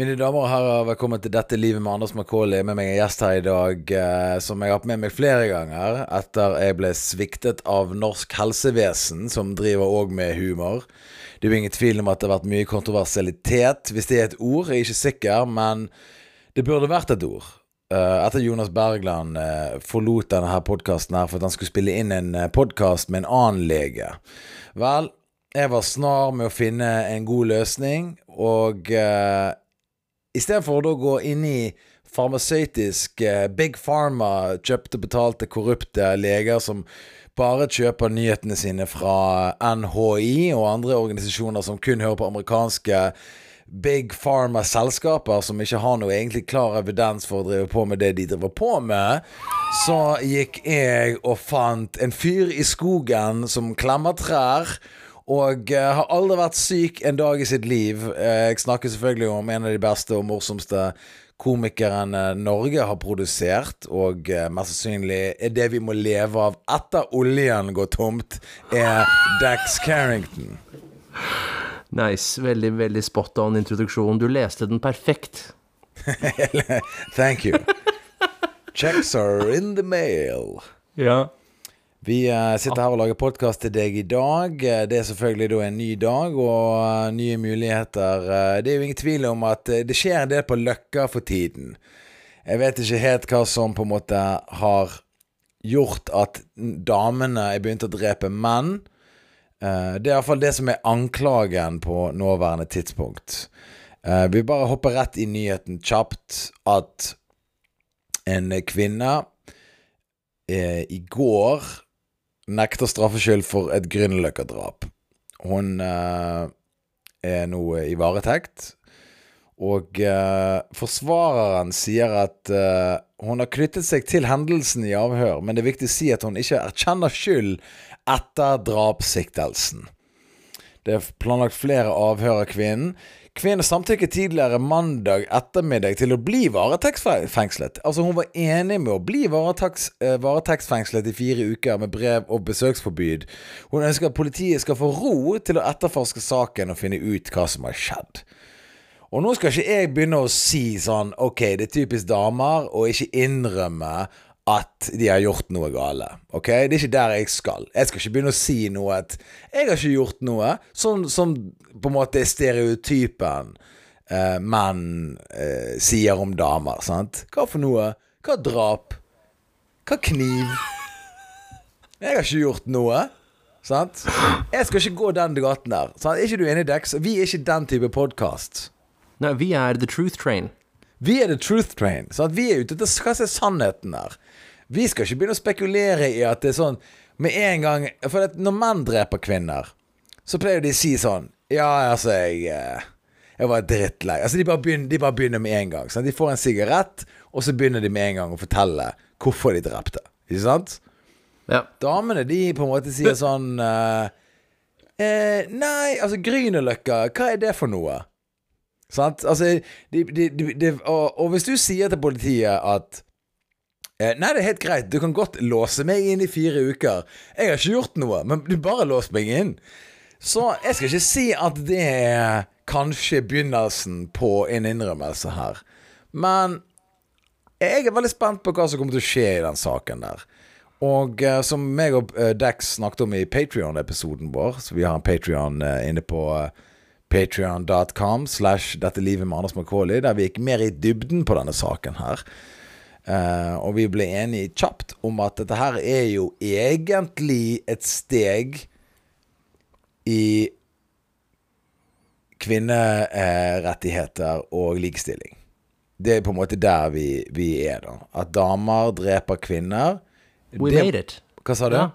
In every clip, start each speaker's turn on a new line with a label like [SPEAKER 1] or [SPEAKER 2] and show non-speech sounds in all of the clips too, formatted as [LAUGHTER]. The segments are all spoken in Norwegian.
[SPEAKER 1] Mine damer og herrer, velkommen til Dette livet med Anders Macauley. Med meg en gjest her i dag eh, som jeg har hatt med meg flere ganger etter jeg ble sviktet av norsk helsevesen, som driver òg med humor. Det er jo ingen tvil om at det har vært mye kontroversialitet, hvis det er et ord. Jeg er ikke sikker, men det burde vært et ord. Eh, etter Jonas Bergland eh, forlot denne her for at han skulle spille inn en uh, podkast med en annen lege. Vel, jeg var snar med å finne en god løsning, og uh, Istedenfor å gå inn i farmasøytisk eh, Big Pharma, kjøpte, betalte, korrupte leger som bare kjøper nyhetene sine fra NHI og andre organisasjoner som kun hører på amerikanske Big Pharma-selskaper som ikke har noe egentlig klar evidens for å drive på med det de driver på med, så gikk jeg og fant en fyr i skogen som klemmer trær og uh, har aldri vært syk en dag i sitt liv. Uh, jeg snakker selvfølgelig om en av de beste og morsomste komikerne Norge har produsert, og uh, mest sannsynlig er det vi må leve av etter oljen går tomt, er Dax Carrington.
[SPEAKER 2] Nice. Veldig, veldig spot on introduksjon. Du leste den perfekt. [LAUGHS]
[SPEAKER 1] Thank you. Checks are in the mail.
[SPEAKER 2] Ja.
[SPEAKER 1] Vi uh, sitter her og lager podkast til deg i dag. Eh, det er selvfølgelig en ny dag og uh, nye muligheter. Det er jo ingen tvil om at det skjer en del på Løkka for tiden. Jeg vet ikke helt hva som på en måte har gjort at damene er begynt å drepe menn. det er iallfall det som er anklagen på nåværende tidspunkt. vi bare hopper rett i nyheten kjapt at en kvinne i går nekter straffskyld for et Grünerløkka-drap. Hun eh, er nå i varetekt. Og eh, forsvareren sier at eh, hun har knyttet seg til hendelsen i avhør, men det er viktig å si at hun ikke erkjenner skyld etter drapssiktelsen. Det er planlagt flere avhør av kvinnen. Kvinnen samtykket tidligere mandag ettermiddag til å bli varetektsfengslet. Altså, hun var enig med å bli varetekts, varetektsfengslet i fire uker med brev og besøksforbud. Hun ønsker at politiet skal få ro til å etterforske saken og finne ut hva som har skjedd. Og nå skal ikke jeg begynne å si sånn Ok, det er typisk damer å ikke innrømme at de har gjort noe gale. Ok? Det er ikke der jeg skal. Jeg skal ikke begynne å si noe at jeg har ikke gjort noe som, som på en måte er stereotypen eh, menn eh, sier om damer. Sant? Hva for noe? Hva drap? Hva kniv? Jeg har ikke gjort noe. Sant? Jeg skal ikke gå den gaten der. Sant? Er ikke du enig, Dex? Vi er ikke den type podkast.
[SPEAKER 2] Nei, vi er The Truth Train.
[SPEAKER 1] Vi er The Truth Train. Sant? Vi er ute etter hva som er sannheten der. Vi skal ikke begynne å spekulere i at det er sånn med en gang For når menn dreper kvinner, så pleier de å si sånn Ja, altså, jeg eh, Jeg var drittlei. Altså, de bare, begynner, de bare begynner med en gang. Sant? De får en sigarett, og så begynner de med en gang å fortelle hvorfor de drepte. Ikke sant?
[SPEAKER 2] Ja.
[SPEAKER 1] Damene, de på en måte sier sånn uh, eh, Nei, altså, Grünerløkka, hva er det for noe? Sant? Altså, de, de, og, og hvis du sier til politiet at nei, det er helt greit. Du kan godt låse meg inn i fire uker. Jeg har ikke gjort noe, men du bare låst meg inn. Så jeg skal ikke si at det er kanskje begynnelsen på en innrømmelse her. Men jeg er veldig spent på hva som kommer til å skje i den saken der. Og uh, som meg og uh, Dex snakket om i Patrion-episoden vår, så vi har en Patrion uh, inne på patrion.com slash dette livet med Anders Macauley, der vi gikk mer i dybden på denne saken her. Uh, og vi ble enige kjapt om at dette her er jo egentlig et steg i kvinnerettigheter og likestilling. Det er på en måte der vi, vi er, da. At damer dreper kvinner.
[SPEAKER 2] We
[SPEAKER 1] det,
[SPEAKER 2] made it.
[SPEAKER 1] Hva sa du?
[SPEAKER 2] Yeah.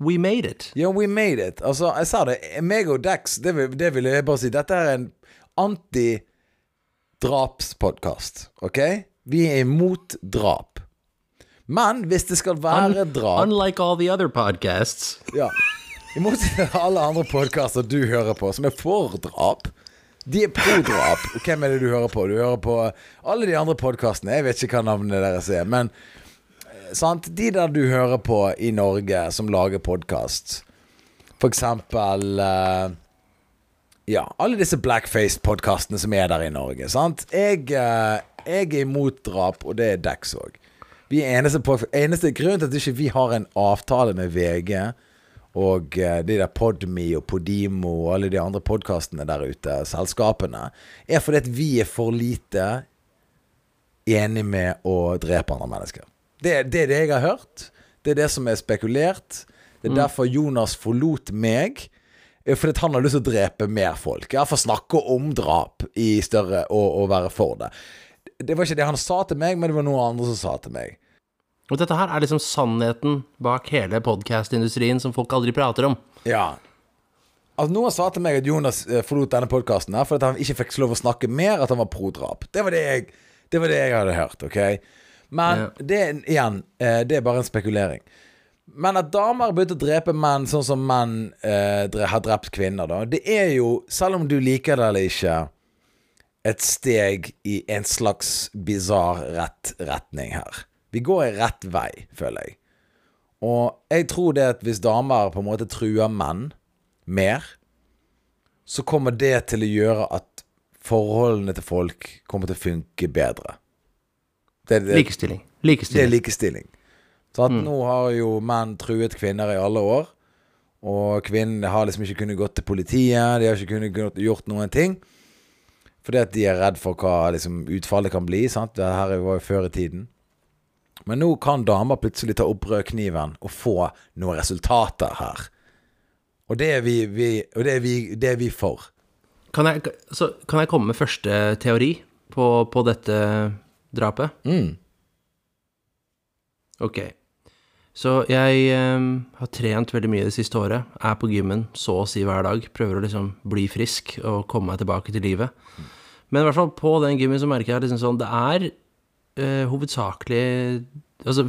[SPEAKER 2] We made it.
[SPEAKER 1] Ja, we made it. Altså, jeg sa det. Meg og Dex, det det vil jeg bare si. Dette er en antidrapspodkast, OK? Vi er imot drap. Men hvis det skal være drap
[SPEAKER 2] Unlike all the other podcasts.
[SPEAKER 1] Ja. I motsetning til alle andre podkaster du hører på, som er for drap. De er pro drap. Hvem er det du hører på? Du hører på alle de andre podkastene. Jeg vet ikke hva navnene deres er. Men eh, sant? de der du hører på i Norge som lager podkast, for eksempel uh, Ja, alle disse blackface-podkastene som er der i Norge. sant? Jeg, eh, jeg er imot drap, og det er Dex òg. Vi eneste, eneste grunnen til at ikke vi ikke har en avtale med VG og eh, de der Podme og Podimo og alle de andre podkastene der ute, selskapene, er fordi at vi er for lite enig med å drepe andre mennesker. Det, det er det jeg har hørt. Det er det som er spekulert. Det er derfor Jonas forlot meg. eh, Fordi han har lyst til å drepe mer folk. Iallfall snakke om drap i større og, og være for det. Det var ikke det han sa til meg, men det var noe andre som sa til meg.
[SPEAKER 2] Og dette her er liksom sannheten bak hele podcast-industrien som folk aldri prater om.
[SPEAKER 1] Ja. Altså Noen sa til meg at Jonas eh, forlot denne podkasten fordi han ikke fikk lov å snakke mer, at han var pro-drap. Det, var det, var det jeg hadde hørt, OK? Men
[SPEAKER 2] Ja.
[SPEAKER 1] det igjen, eh, det er bare en spekulering. Men at damer har begynt å drepe menn sånn som menn eh, har drept kvinner, da, det er jo, selv om du liker det eller ikke, et steg i en slags bisarr rett retning her. Vi går i rett vei, føler jeg. Og jeg tror det at hvis damer på en måte truer menn mer, så kommer det til å gjøre at forholdene til folk kommer til å funke bedre. Det, det,
[SPEAKER 2] Likestilling.
[SPEAKER 1] det er
[SPEAKER 2] Likestilling.
[SPEAKER 1] likestilling. Så at nå har jo menn truet kvinner i alle år. Og kvinnene har liksom ikke kunnet gått til politiet. De har ikke kunnet gjort noen ting. Fordi at de er redd for hva liksom, utfallet kan bli. Sant? Det her var jo før i tiden. Men nå kan damer plutselig ta opp brødkniven og få noen resultater her. Og det er vi, vi, det er vi, det er vi for.
[SPEAKER 2] Kan jeg, så, kan jeg komme med første teori på, på dette drapet?
[SPEAKER 1] Mm.
[SPEAKER 2] Ok. Så jeg eh, har trent veldig mye det siste året. Er på gymmen så å si hver dag. Prøver å liksom bli frisk og komme meg tilbake til livet. Men i hvert fall på den gymmen så merker jeg liksom sånn Det er eh, hovedsakelig Altså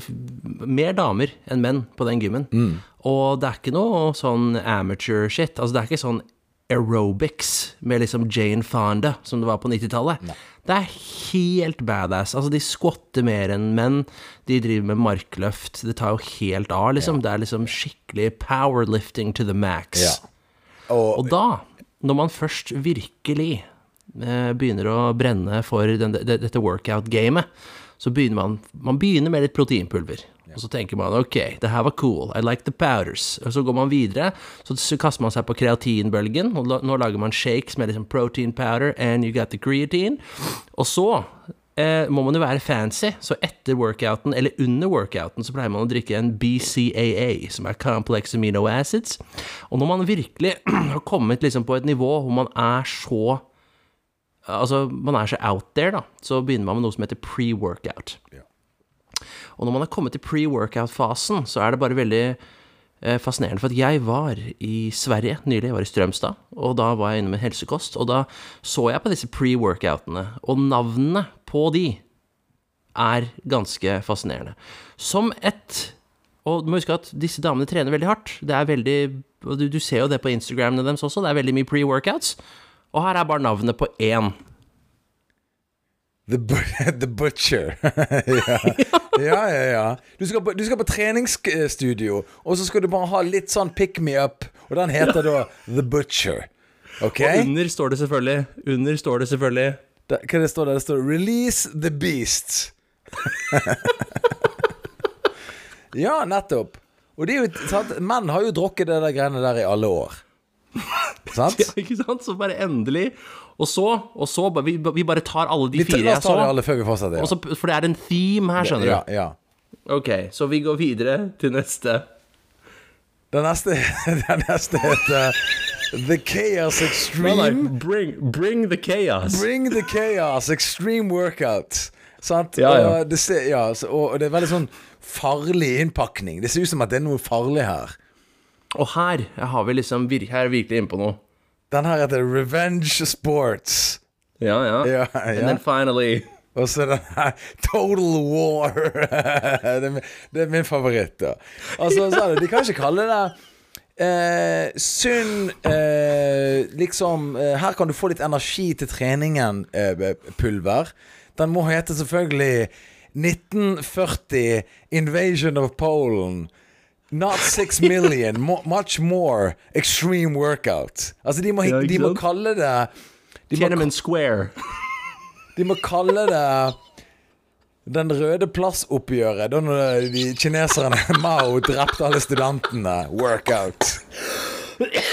[SPEAKER 2] mer damer enn menn på den gymmen. Og det er ikke noe sånn amateur shit. Altså det er ikke sånn aerobics med liksom Jane Fonda som det var på 90-tallet. Det er helt badass. Altså, de squatter mer enn menn. De driver med markløft. Det tar jo helt av, liksom. Det er liksom skikkelig powerlifting to the max.
[SPEAKER 1] Ja. Og,
[SPEAKER 2] Og da, når man først virkelig eh, begynner å brenne for den, det, dette workout-gamet, så begynner man Man begynner med litt proteinpulver. Og så tenker man ok, det her var cool, I like the powders. Og så går man videre, så, kaster man seg på kreatinbølgen, og nå lager man shakes med liksom protein powder and you got the creatine. Og så eh, må man jo være fancy, så etter workouten, eller under workouten, så pleier man å drikke en BCAA, som er complex amino acids. Og når man virkelig [CLEARS THROAT] har kommet liksom på et nivå hvor man er så Altså, man er så out there, da, så begynner man med noe som heter pre-workout.
[SPEAKER 1] Ja.
[SPEAKER 2] Og når man har kommet til pre-workout-fasen, så er det bare veldig eh, fascinerende. For at jeg var i Sverige nylig, jeg var i Strømstad, og da var jeg inne med helsekost. Og da så jeg på disse pre-workoutene, og navnene på de er ganske fascinerende. Som et Og du må huske at disse damene trener veldig hardt. Det er veldig og du, du ser jo det på Instagramene deres også, det er veldig mye pre-workouts. Og her er bare navnet på én.
[SPEAKER 1] The, [LAUGHS] the Butcher. [LAUGHS] ja. [LAUGHS] ja, ja, ja. Du skal, på, du skal på treningsstudio, og så skal du bare ha litt sånn pick me up, og den heter da The Butcher. OK?
[SPEAKER 2] Og under står det selvfølgelig Under står det selvfølgelig
[SPEAKER 1] Da, hva det står der? Det står 'Release the Beast'. [LAUGHS] ja, nettopp. Og det er jo sant? Menn har jo drukket det der greiene der i alle år. [LAUGHS] Sant?
[SPEAKER 2] Ja, ikke sant? Så bare endelig Og så, og så vi, vi bare tar alle de fire jeg så.
[SPEAKER 1] alle før vi fortsetter. Ja.
[SPEAKER 2] Og så, for det er en theme her, skjønner du.
[SPEAKER 1] ja. ja.
[SPEAKER 2] Ok, så vi går videre til neste.
[SPEAKER 1] Den neste, [LAUGHS] den neste heter The Chaos Extreme.
[SPEAKER 2] nei, bring, bring the chaos.
[SPEAKER 1] Bring the chaos, extreme workout. Sant?
[SPEAKER 2] Ja, ja.
[SPEAKER 1] Og, det ser, ja, og det er veldig sånn farlig innpakning. Det ser ut som at det er noe farlig her.
[SPEAKER 2] Og her har vi liksom her er vi virkelig inne på noe.
[SPEAKER 1] Den her heter Revenge Sports.
[SPEAKER 2] Ja, ja.
[SPEAKER 1] Ja,
[SPEAKER 2] And then finally
[SPEAKER 1] Og så den her Total War. [LAUGHS] det, er, min- det er min favoritt, da. Altså, så det, de kan ikke kalle det eh, sunn eh, Liksom eh, Her kan du få litt energi til treningen, eh, pulver. Den må hete selvfølgelig 1940 Invasion of Poland. Not six million, [LAUGHS] mo much more extreme workout. Altså, de må,
[SPEAKER 2] Ja,
[SPEAKER 1] de må kalle det de
[SPEAKER 2] Tiananmen Square. [LAUGHS]
[SPEAKER 1] de må kalle det Den røde plass-oppgjøret, da når de kineserne [LAUGHS] Mao drepte alle studentene. Workout. [COUGHS]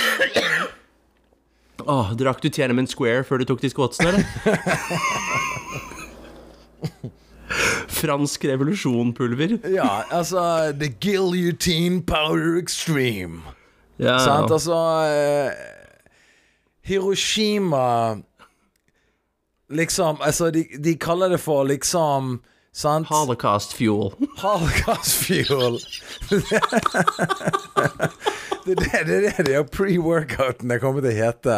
[SPEAKER 2] Åh, drakk du Tiananmen Square før du tok de squatsene, eller? Fransk revolusjonpulver.
[SPEAKER 1] Ja, altså The Guillotine Powder Extreme.
[SPEAKER 2] Ja,
[SPEAKER 1] Sant? Altså eh, Hiroshima Liksom Altså, de, de kaller det for liksom Sant?
[SPEAKER 2] Holocaust fuel. [LAUGHS]
[SPEAKER 1] Holocaust fuel. [LAUGHS] det er det det, er det de pre-workouten kommer til å hete.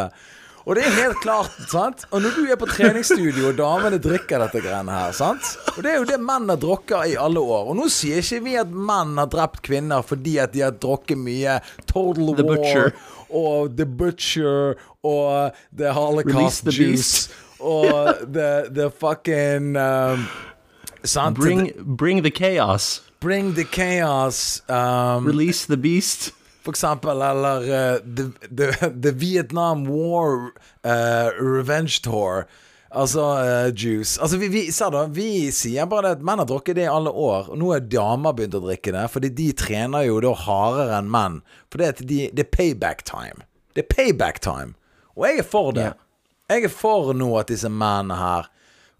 [SPEAKER 1] Og det er helt klart, sant? Og når du er på treningsstudio og damene drikker dette greiene her, sant? Og det er jo det menn har drukket i alle år. Og nå sier ikke vi at menn har drept kvinner fordi at de har drukket mye Total
[SPEAKER 2] The
[SPEAKER 1] War
[SPEAKER 2] Butcher.
[SPEAKER 1] og The Butcher og The Holocaust
[SPEAKER 2] the
[SPEAKER 1] Juice og the, the fucking um?
[SPEAKER 2] Bring, bring the chaos.
[SPEAKER 1] Bring the chaos. Um,
[SPEAKER 2] Release the beast.
[SPEAKER 1] For eksempel, eller uh, the, the, the Vietnam War uh, Revenge Tour. Altså uh, juice. Altså, vi, vi, ser da, vi sier bare det at menn har drukket det i alle år. Og nå er damer begynt å drikke det, fordi de trener jo da hardere enn menn. For det, de, det er payback time. Det er payback time. Og jeg er for det. Jeg er for nå at disse mennene her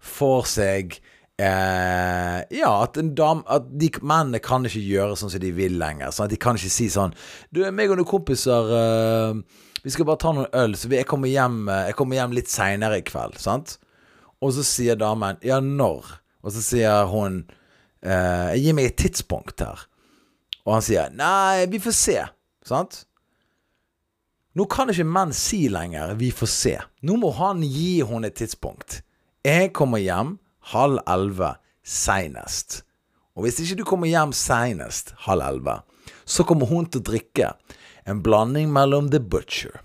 [SPEAKER 1] får seg eh, Ja, at, dam, at de mennene kan ikke gjøre sånn som de vil lenger. Sånn at de kan ikke si sånn Du, meg og noen kompiser eh, Vi skal bare ta noen øl, så jeg, kommer hjem, eh, jeg kommer hjem litt seinere i kveld. Sant? Og så sier damen Ja, når? Og så sier hun eh, Gi meg et tidspunkt her. Og han sier Nei, vi får se. Sant? Nå kan ikke menn si lenger 'vi får se'. Nå må han gi henne et tidspunkt. Jeg kommer hjem halv elleve seinest. Og hvis ikke du kommer hjem seinest halv elleve, så kommer hun til å drikke en blanding mellom The Butcher,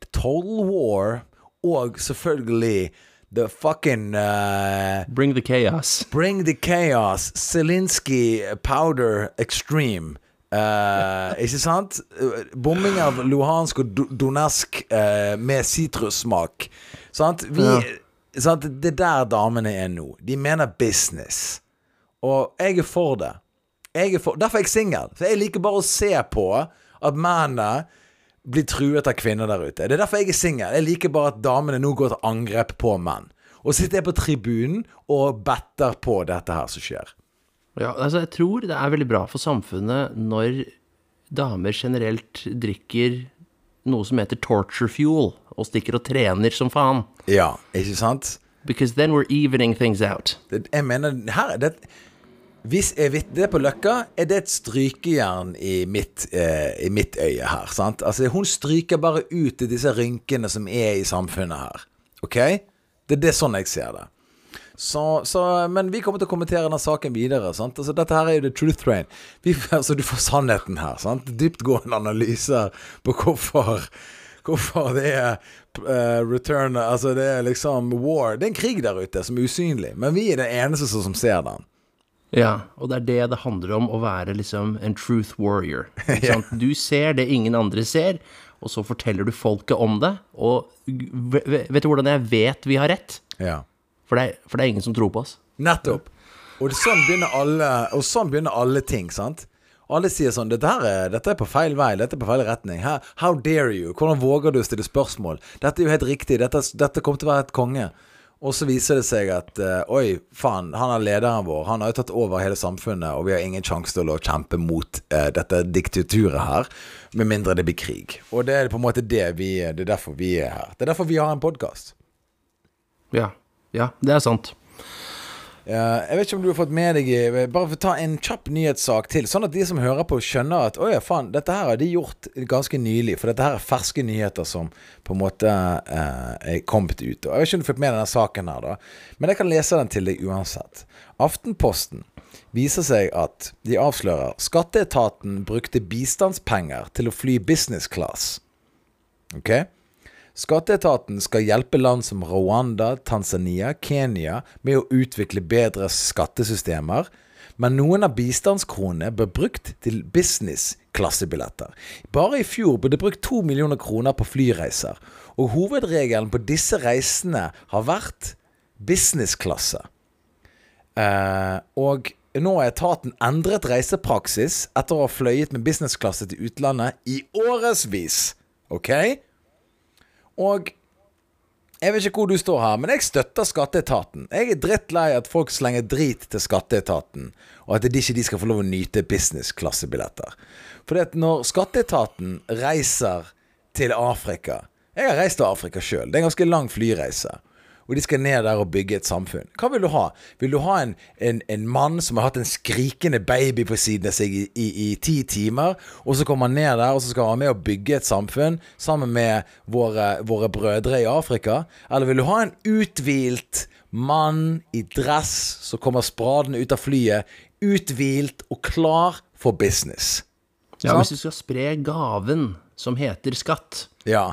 [SPEAKER 1] The Total War og selvfølgelig The fucking uh,
[SPEAKER 2] Bring the chaos.
[SPEAKER 1] Bring the Chaos, Zelinsky Powder Extreme. Uh, ikke sant? Bombing av Luhansk og Donetsk uh, med sitrussmak. Sant? Vi, sant? Det er der damene er nå. De mener business. Og jeg er for det. Jeg er for, derfor er jeg singel. Jeg liker bare å se på at mennene blir truet av kvinner der ute. Det er derfor jeg er singel. Jeg liker bare at damene nå går til angrep på menn. Og sitter jeg på tribunen og better på dette her som skjer.
[SPEAKER 2] Ja, altså jeg tror det er veldig bra for samfunnet når damer generelt drikker noe som heter torture fuel, og stikker og trener som faen.
[SPEAKER 1] Ja, ikke sant?
[SPEAKER 2] Because then we're evening things out.
[SPEAKER 1] Det, jeg mener, her er det Hvis jeg vet det på Løkka, er det et strykejern i mitt, eh, i mitt øye her. sant? Altså, Hun stryker bare ut disse rynkene som er i samfunnet her. OK? Det er det sånn jeg ser det. Så, så, men vi kommer til å kommentere denne saken videre. sant? Altså, Dette her er jo the truth train. Vi, [LAUGHS] altså, du får sannheten her. sant? Dyptgående analyser på hvorfor Hvorfor det er uh, return Altså, det er liksom war. Det er en krig der ute som er usynlig, men vi er den eneste som, ser den.
[SPEAKER 2] Ja, og det er det det handler om å være liksom en truth warrior. Sant? [LAUGHS] Du ser det ingen andre ser, og så forteller du folket om det. Og vet du hvordan jeg vet vi har rett?
[SPEAKER 1] Ja.
[SPEAKER 2] For det er, for det er ingen som tror på oss.
[SPEAKER 1] Nettopp. Og sånn begynner alle Og sånn begynner alle ting, sant? Alle sier sånn dette, her er, 'Dette er på feil vei. Dette er på feil retning. How, how dare you? Hvordan våger du å stille spørsmål? Dette er jo helt riktig. Dette, dette kommer til å være et konge. Og så viser det seg at uh, oi, faen, han er lederen vår. Han har jo tatt over hele samfunnet, og vi har ingen sjanse til å kjempe mot uh, dette diktaturet her. Med mindre det blir krig. Og det er på en måte det vi Det er derfor vi er her. Det er derfor vi har en podkast.
[SPEAKER 2] Ja, ja, det er sant.
[SPEAKER 1] Eh, jeg vet ikke om du har fått med deg eh, Bare for å ta en kjapp nyhetssak til, sånn at de som hører på, skjønner at å faen, dette her har de gjort ganske nylig. For dette her er ferske nyheter som på en måte eh, er kommet ut. Og Jeg vet ikke om du fått med denne saken her, da. Men jeg kan lese den til deg uansett. Aftenposten viser seg at de avslører Skatteetaten brukte bistandspenger til å fly business class. Ok? Skatteetaten skal hjelpe land som Rwanda, Tanzania, Kenya med å utvikle bedre skattesystemer, men noen av bistandskronene ble brukt til business-klassebilletter. Bare i fjor ble det brukt to millioner kroner på flyreiser, og hovedregelen på disse reisene har vært businessklasse. Eh, og nå har etaten endret reisepraksis etter å ha fløyet med businessklasse til utlandet i årevis. Ok? Og jeg vet ikke hvor du står her, men jeg støtter skatteetaten. Jeg er drittlei at folk slenger drit til skatteetaten, og at de ikke skal få lov å nyte businessklassebilletter. At når skatteetaten reiser til Afrika Jeg har reist til Afrika sjøl. Det er en ganske lang flyreise og de skal ned der og bygge et samfunn. Hva vil du ha? Vil du ha en, en, en mann som har hatt en skrikende baby på siden av seg i, i, i, ti timer, og så kommer han ned der og så skal han med å bygge et samfunn sammen med våre, våre brødre i Afrika? Eller vil du ha en uthvilt mann i dress som kommer spradende ut av flyet, uthvilt og klar for business?
[SPEAKER 2] Ja, hvis du skal spre gaven som heter skatt,
[SPEAKER 1] ja.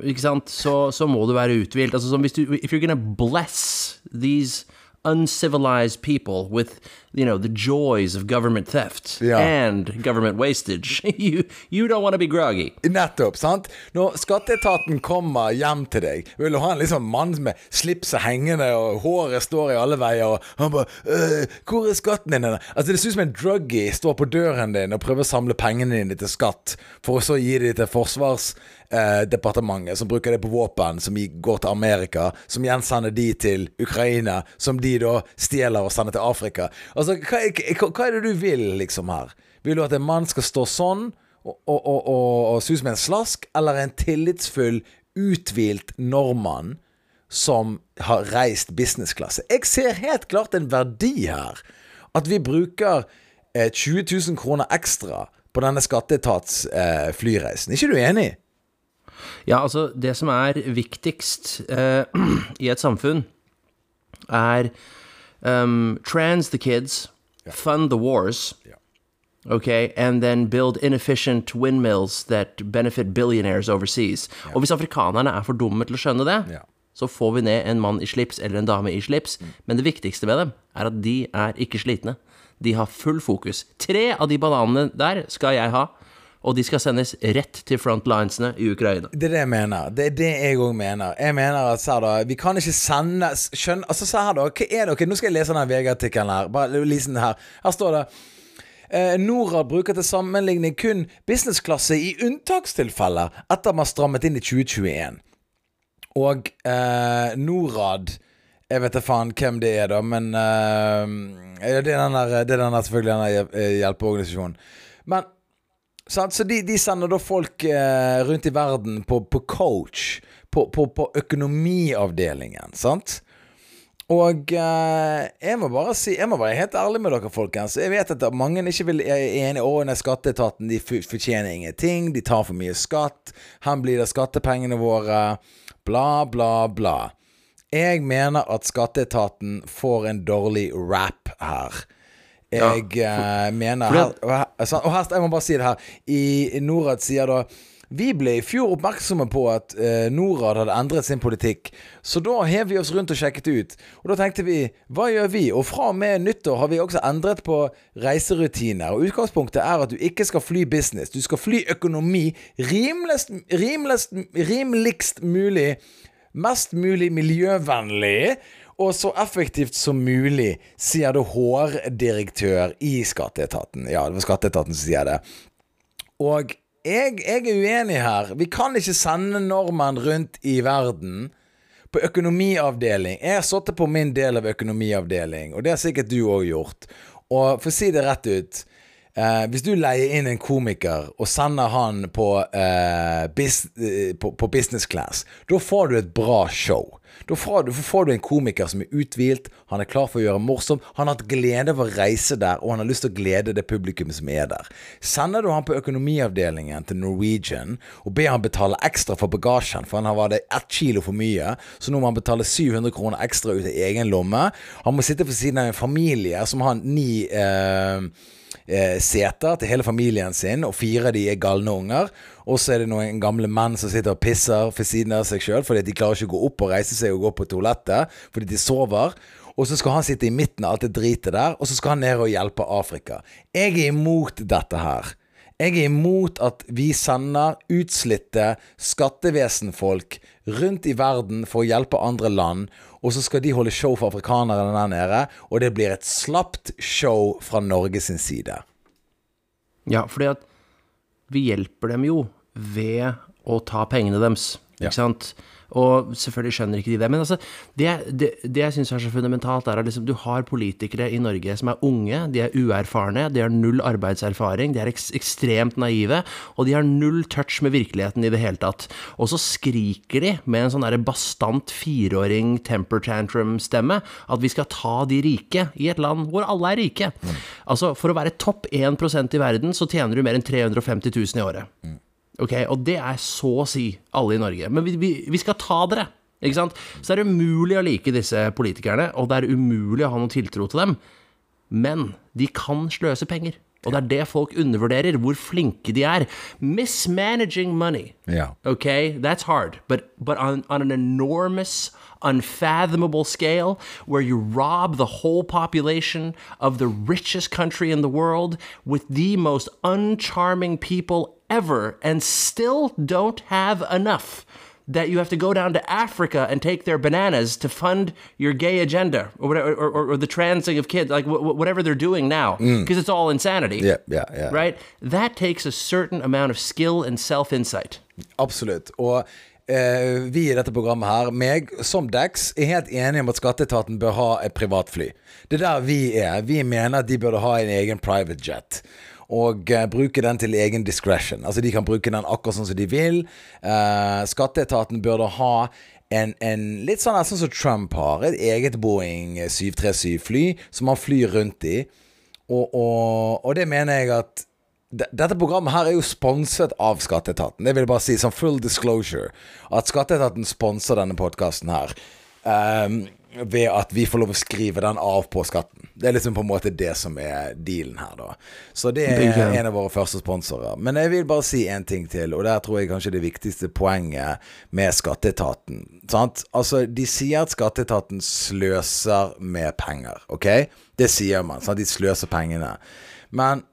[SPEAKER 2] Ikke sant? Så, så må du være uthvilt. Altså, hvis du If you're gonna bless these uncivilized people with you know the joys of government theft
[SPEAKER 1] Ja.
[SPEAKER 2] and government wastage. [LAUGHS] You, you don't want to be groggy.
[SPEAKER 1] Nettopp. sant? Når skatteetaten kommer hjem til deg, vil du ha en liksom mann med slipset hengende og håret står i alle veier, og han bare øh, 'Hvor er skatten din?' Altså Det ser ut som en druggie står på døren din og prøver å samle pengene dine til skatt, for å så gi dem til Forsvarsdepartementet, som bruker det på våpen, som går til Amerika, som igjen sender de til Ukraina, som de da stjeler og sender til Afrika. Altså, hva, er- hva, hva er det du vil, liksom, her? Vil du at en mann skal stå sånn og, og, og, og, se ut en slask, eller en tillitsfull, uthvilt nordmann som har reist businessklasse? Jeg ser helt klart en verdi her. At vi bruker eh, 20 000 kroner ekstra på denne skatteetats eh. Er ikke du enig?
[SPEAKER 2] Ja, altså, det som er viktigst eh, [CLEARS THROAT] i et samfunn, er um, trans the kids, fund the wars,
[SPEAKER 1] yeah.
[SPEAKER 2] okay, and then build inefficient windmills that benefit billionaires overseas. Og hvis afrikanerne er for dumme til å skjønne det, så får vi ned en mann i slips eller en dame i slips. Men det viktigste med dem er at de er ikke slitne. De har full fokus. Tre av de bananene der skal jeg ha, og de skal sendes rett til frontlinesene i Ukraina.
[SPEAKER 1] Det er det jeg mener. Det er det jeg òg mener. Jeg mener at da Vi kan ikke sende skjønne, Altså, se her, da. Hva er det? Ok, Nå skal jeg lese denne VG-artikkelen her. Bare lese den her. Her står det eh, Norad bruker til sammenligning kun businessklasse i unntakstilfeller etter man strammet inn i 2021. Og eh, Norad Jeg vet da faen hvem det er, da, men eh, Det er den der, det er den der selvfølgelig den der eh, hjelpeorganisasjonen. Men sant? Så de, de sender da folk eh, rundt i verden på, på coach, på, på, på økonomiavdelingen, sant? Og eh, jeg må bare si Jeg må være helt ærlig med dere, folkens. Jeg vet at mange ikke vil, er enige Å, den skatteetaten de fortjener ingenting. De tar for mye skatt. Her blir det skattepengene våre. Bla, bla, bla. Jeg mener at skatteetaten får en dårlig rap her. Jeg eh, mener
[SPEAKER 2] fordi
[SPEAKER 1] her, og, her, altså, og her, Jeg må bare si det her. I Norad sier da vi ble i fjor oppmerksomme på at eh, Norad hadde endret sin politikk, så da hev vi oss rundt og sjekket ut. Og da tenkte vi, hva gjør vi? Og fra og med nyttår har vi også endret på reiserutiner. Og utgangspunktet er at du ikke skal fly business. Du skal fly økonomi rimeligst, rimeligst, rimeligst mulig. Mest mulig miljøvennlig. Og så effektivt som mulig, sier det HR-direktør i Skatteetaten. Ja, det var Skatteetaten som sier det. Og jeg, jeg er uenig her. Vi kan ikke sende nordmenn rundt i verden på økonomiavdeling. Jeg har sittet på min del av økonomiavdeling, og det har sikkert du òg gjort. Og for å si det rett ut eh, Hvis du leier inn en komiker og sender han på, eh, bis, eh, på, på business class, da får du et bra show. Da får, du, får du en komiker som er uthvilt, han er klar for å gjøre morsomt, han har hatt glede av å reise der, og han har lyst til å glede det publikummet som er der. Sender du han på økonomiavdelingen til Norwegian og ber han betale ekstra for bagasjen, for han har vært ett kilo for mye, så nå må han betale 700 kroner ekstra ut av egen lomme. Han må sitte ved siden av en familie som har ni eh, eh, seter til hele familien sin, og fire av de er galne unger. Og så er det noen gamle menn som sitter og pisser for siden av seg sjøl fordi de klarer ikke å gå opp og reise seg og gå på toalettet fordi de sover. og så skal han sitte i midten av alt det dritet der, og så skal han ned og hjelpe Afrika. Jeg er imot dette her. Jeg er imot at vi sender utslitte skattevesenfolk rundt i verden for å hjelpe andre land, og så skal de holde show for afrikanere der nede, og det blir et slapt show fra Norge sin side.
[SPEAKER 2] Ja, fordi at vi hjelper dem jo ved å ta pengene deres, ikke
[SPEAKER 1] Ja.
[SPEAKER 2] sant? Og selvfølgelig skjønner ikke de det. Men altså, det, det, det jeg syns er så fundamentalt, er at liksom, du har politikere i Norge som er unge, de er uerfarne, de har null arbeidserfaring, de er eks ekstremt naive, og de har null touch med virkeligheten i det hele tatt. Og så skriker de med en sånn derre bastant fireåring temper tantrum-stemme at vi skal ta de rike i et land hvor alle er rike. Altså, for å være topp 1% i verden, så tjener du mer enn 350 000 i året. Ok, Og det er så å si alle i Norge. Men vi, vi, vi skal ta dere. Ikke sant? Så er det umulig å like disse politikerne, og det er umulig å ha noen tiltro til dem. Men de kan sløse penger. Og det er det folk undervurderer, hvor flinke de er. Mismanaging money.
[SPEAKER 1] Ja.
[SPEAKER 2] Okay, that's hard, but but on, on an enormous, unfathomable scale, where you rob the whole population of the richest country in the world with the most uncharming people ever, and still don't have enough. That you have to go down to Africa and take their bananas to fund your gay agenda or whatever, or, or, or the transing of kids, like wh- wh- whatever they're doing now, because it's all insanity
[SPEAKER 1] Ja, ja, ja.
[SPEAKER 2] right? That takes a certain amount of skill and self insight.
[SPEAKER 1] Absolutt. Og eh, vi i dette programmet her, meg som Dex, er helt enige om at skatteetaten bør ha et privatfly. Det er der vi er. Vi mener at de burde ha en egen private jet. Og eh, bruke den til egen discretion. Altså De kan bruke den akkurat sånn som de vil. Skatteetaten skatteetaten burde ha en, en litt sånn sånn som Trump har. Et eget Boeing 737-fly som han flyr rundt i. Og, og, og det mener jeg at dette programmet her er jo sponset av Skatteetaten. Det vil jeg bare si, som full disclosure. At Skatteetaten sponser denne podkasten her. Um, ved at vi får lov å skrive den av på skatten. Det er liksom på en måte det som er dealen her, da. Så det er en av våre første sponsorer. Men jeg vil bare si en ting til, og der tror jeg kanskje det viktigste poenget med Skatteetaten. Sant? Altså, de sier at Skatteetaten sløser med penger, OK? Det sier man. Sant? De sløser pengene. Men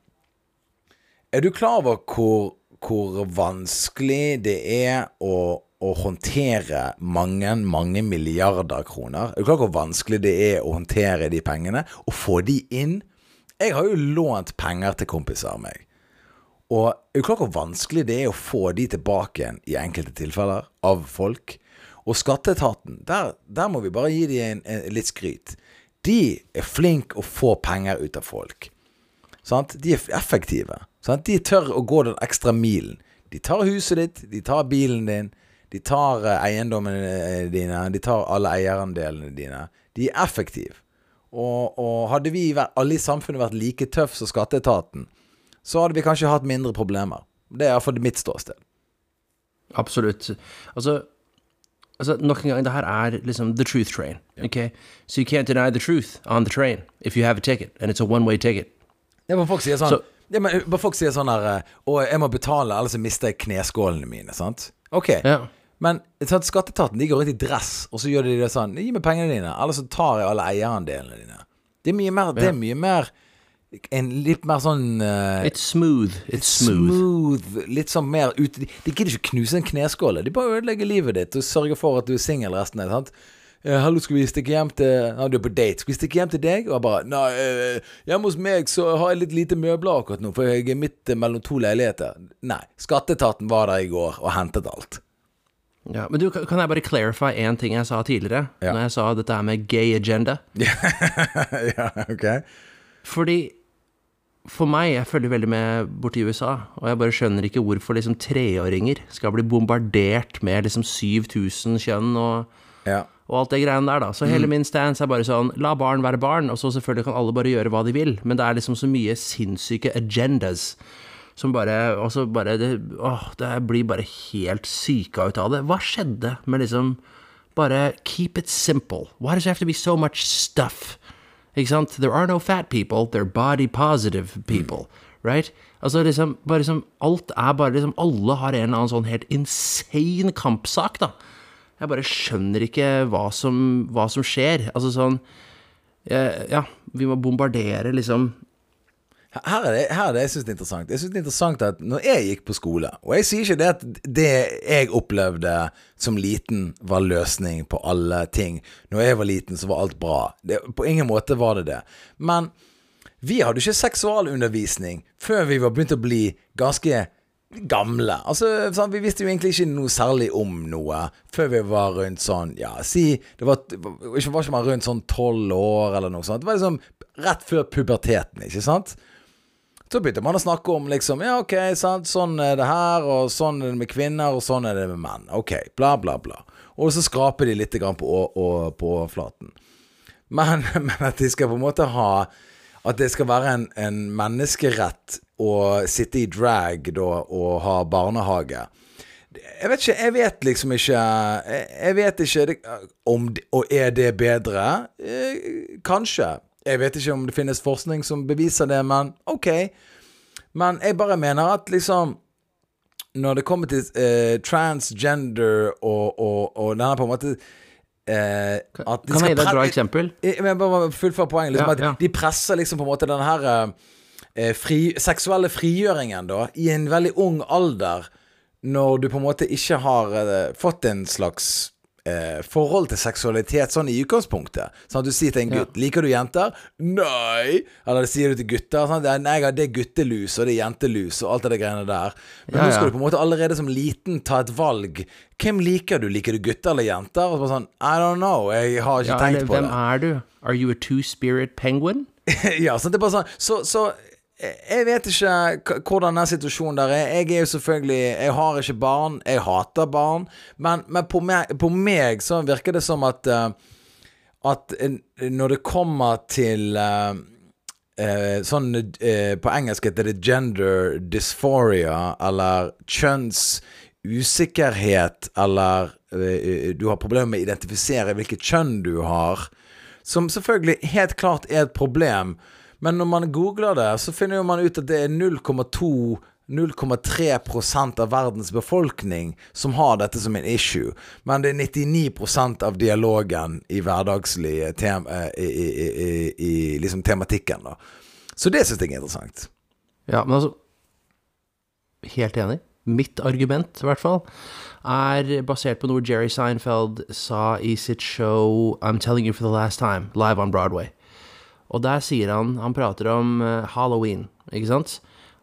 [SPEAKER 1] er du klar over hvor, hvor vanskelig det er å, å håndtere mange, mange milliarder kroner? Er du klar over hvor vanskelig det er å håndtere de pengene? Og få de inn? Jeg har jo lånt penger til kompiser av meg. Og er du klar over hvor vanskelig det er å få de tilbake igjen i enkelte tilfeller av folk? Og skatteetaten, der, der må vi bare gi dem litt skryt. De er flinke å få penger ut av folk. Sant? De er effektive. Sant? De tør å gå den ekstra milen. De tar huset ditt, de tar bilen din, de tar eh, eiendommene eh, dine, de tar alle eierandelene dine. De er effektive. Og, og hadde vi alle i samfunnet vært like tøff som skatteetaten, så hadde vi kanskje hatt mindre problemer. Det er iallfall mitt ståsted.
[SPEAKER 2] Absolutt. Altså, altså nok en gang, det her er liksom the truth train. Okay? So you can't deny the truth on the train if you have a ticket, and it's a one-way ticket.
[SPEAKER 1] Ja, men folk sier sånn
[SPEAKER 2] so,
[SPEAKER 1] ja, men, folk sier sånn her eh, Å, jeg må betale, ellers mister jeg kneskålene mine. Sant? Ok.
[SPEAKER 2] Ja.
[SPEAKER 1] Men sånn, skatteetaten de går rundt i dress, og så gjør de det sånn Gi meg pengene dine, eller så tar jeg alle eierandelene dine. Det er mye mer, det er mye mer En litt mer sånn uh,
[SPEAKER 2] It's smooth. It's smooth.
[SPEAKER 1] smooth. Litt sånn mer ute De, de gidder ikke knuse en kneskåle. De bare ødelegger livet ditt og sørger for at du er singel resten av sant? Eh, Hallo, skal vi stikke hjem til Ja, du er på date. Skal vi stikke hjem til deg? Og jeg bare Nei, eh, hjemme hos meg så har jeg litt lite møbler akkurat nå, for jeg er midt mellom to leiligheter. Nei. Skatteetaten var der i går og hentet alt.
[SPEAKER 2] Ja, men du, kan jeg bare clarify én ting jeg sa tidligere?
[SPEAKER 1] Ja.
[SPEAKER 2] Når jeg sa dette her med gay agenda? [LAUGHS]
[SPEAKER 1] ja, ok.
[SPEAKER 2] Fordi for meg, jeg følger veldig med borti USA, og jeg bare skjønner ikke hvorfor liksom treåringer skal bli bombardert med liksom 7000 kjønn og,
[SPEAKER 1] Ja.
[SPEAKER 2] og alt det greiene der, da. Så hele min stance er bare sånn, la barn være barn, og så selvfølgelig kan alle bare gjøre hva de vil, men det er liksom så mye sinnssyke agendas som bare bare det, Åh, det blir bare helt syka ut av det. Hva skjedde med liksom Bare keep it simple. Why does it have to be so much stuff? Ikke sant? There are no fat people, they're body positive people. Right? Altså liksom, bare liksom Alt er bare liksom Alle har en eller annen sånn helt insane kampsak, da. Jeg bare skjønner ikke hva som, hva som skjer. Altså sånn eh, Ja, vi må bombardere liksom
[SPEAKER 1] Her er det, her er det jeg syns er interessant. Jeg synes det er interessant at når jeg gikk på skole Og jeg sier ikke det at det jeg opplevde som liten, var løsning på alle ting. Når jeg var liten, så var alt bra. Det, på ingen måte var det det. Men vi hadde ikke seksualundervisning før vi var begynt å bli ganske gamle. Altså, Vi visste jo egentlig ikke noe særlig om noe før vi var rundt sånn Ja, si Det var, var ikke man rundt sånn tolv år eller noe sånt. Det var liksom rett før puberteten, ikke sant? Så begynte man å snakke om liksom Ja, ok, sant, sånn er det her, og sånn er det med kvinner, og sånn er det med menn. Ok, bla, bla, bla. Og så skraper de litt på, på overflaten. Men, [LAUGHS] men at de skal på en måte ha At det skal være en, en menneskerett å sitte i drag da og ha barnehage. Jeg vet ikke, jeg vet liksom ikke Jeg, jeg vet ikke det, om Og er det bedre? Eh, kanskje. Jeg vet ikke om det finnes forskning som beviser det, men ok. Men jeg bare mener at liksom Når det kommer til eh, transgender og, og, og denne på en måte eh,
[SPEAKER 2] Kan jeg gi deg et bra eksempel?
[SPEAKER 1] jeg bare fullfør poenget. Liksom,
[SPEAKER 2] Ja, ja.
[SPEAKER 1] De presser liksom på en måte den her eh, fri, seksuelle frigjøringen da i en veldig ung alder, når du på en måte ikke har eh, fått en slags eh, forhold til seksualitet sånn i utgangspunktet. Sånn at du sier til en gutt 'Liker du jenter?' 'Nei!' Eller det sier du til gutter. Sånn, 'Nei, det er guttelus, og det er jentelus', og alt det greiene der. Men nå skal du på en måte allerede som liten ta et valg. Hvem liker du? Liker du gutter eller jenter? Og så bare sånn I don't know. Jeg har ikke tenkt
[SPEAKER 2] eller,
[SPEAKER 1] på
[SPEAKER 2] hvem
[SPEAKER 1] det.
[SPEAKER 2] er du? Are you a two-spirit penguin? [LAUGHS]
[SPEAKER 1] ja, sånn, det er bare sånn Så, så jeg vet ikke hvordan den situasjonen der er. Jeg er jo selvfølgelig Jeg har ikke barn. Jeg hater barn. Men, men på, meg, på meg så virker det som at eh, At eh, når det kommer til eh, sånn På engelsk heter det gender dysphoria, eller kjønnsusikkerhet, eller du har problemer med å identifisere hvilket kjønn du har. Som selvfølgelig helt klart er et problem. Men når man googler det, så finner man ut at det er 0,2 0,3% av verdens befolkning som har dette som en issue. Men det er 99% av dialogen i hverdagslige tem eh, i, i, i liksom tematikken. da Så det syns jeg er interessant.
[SPEAKER 2] Ja, men altså Helt enig. Mitt argument, i hvert fall, er basert på noe Jerry Seinfeld sa i sitt show I'm Telling You for the Last Time, live on Broadway. Og der sier han Han prater om eh, halloween, ikke sant?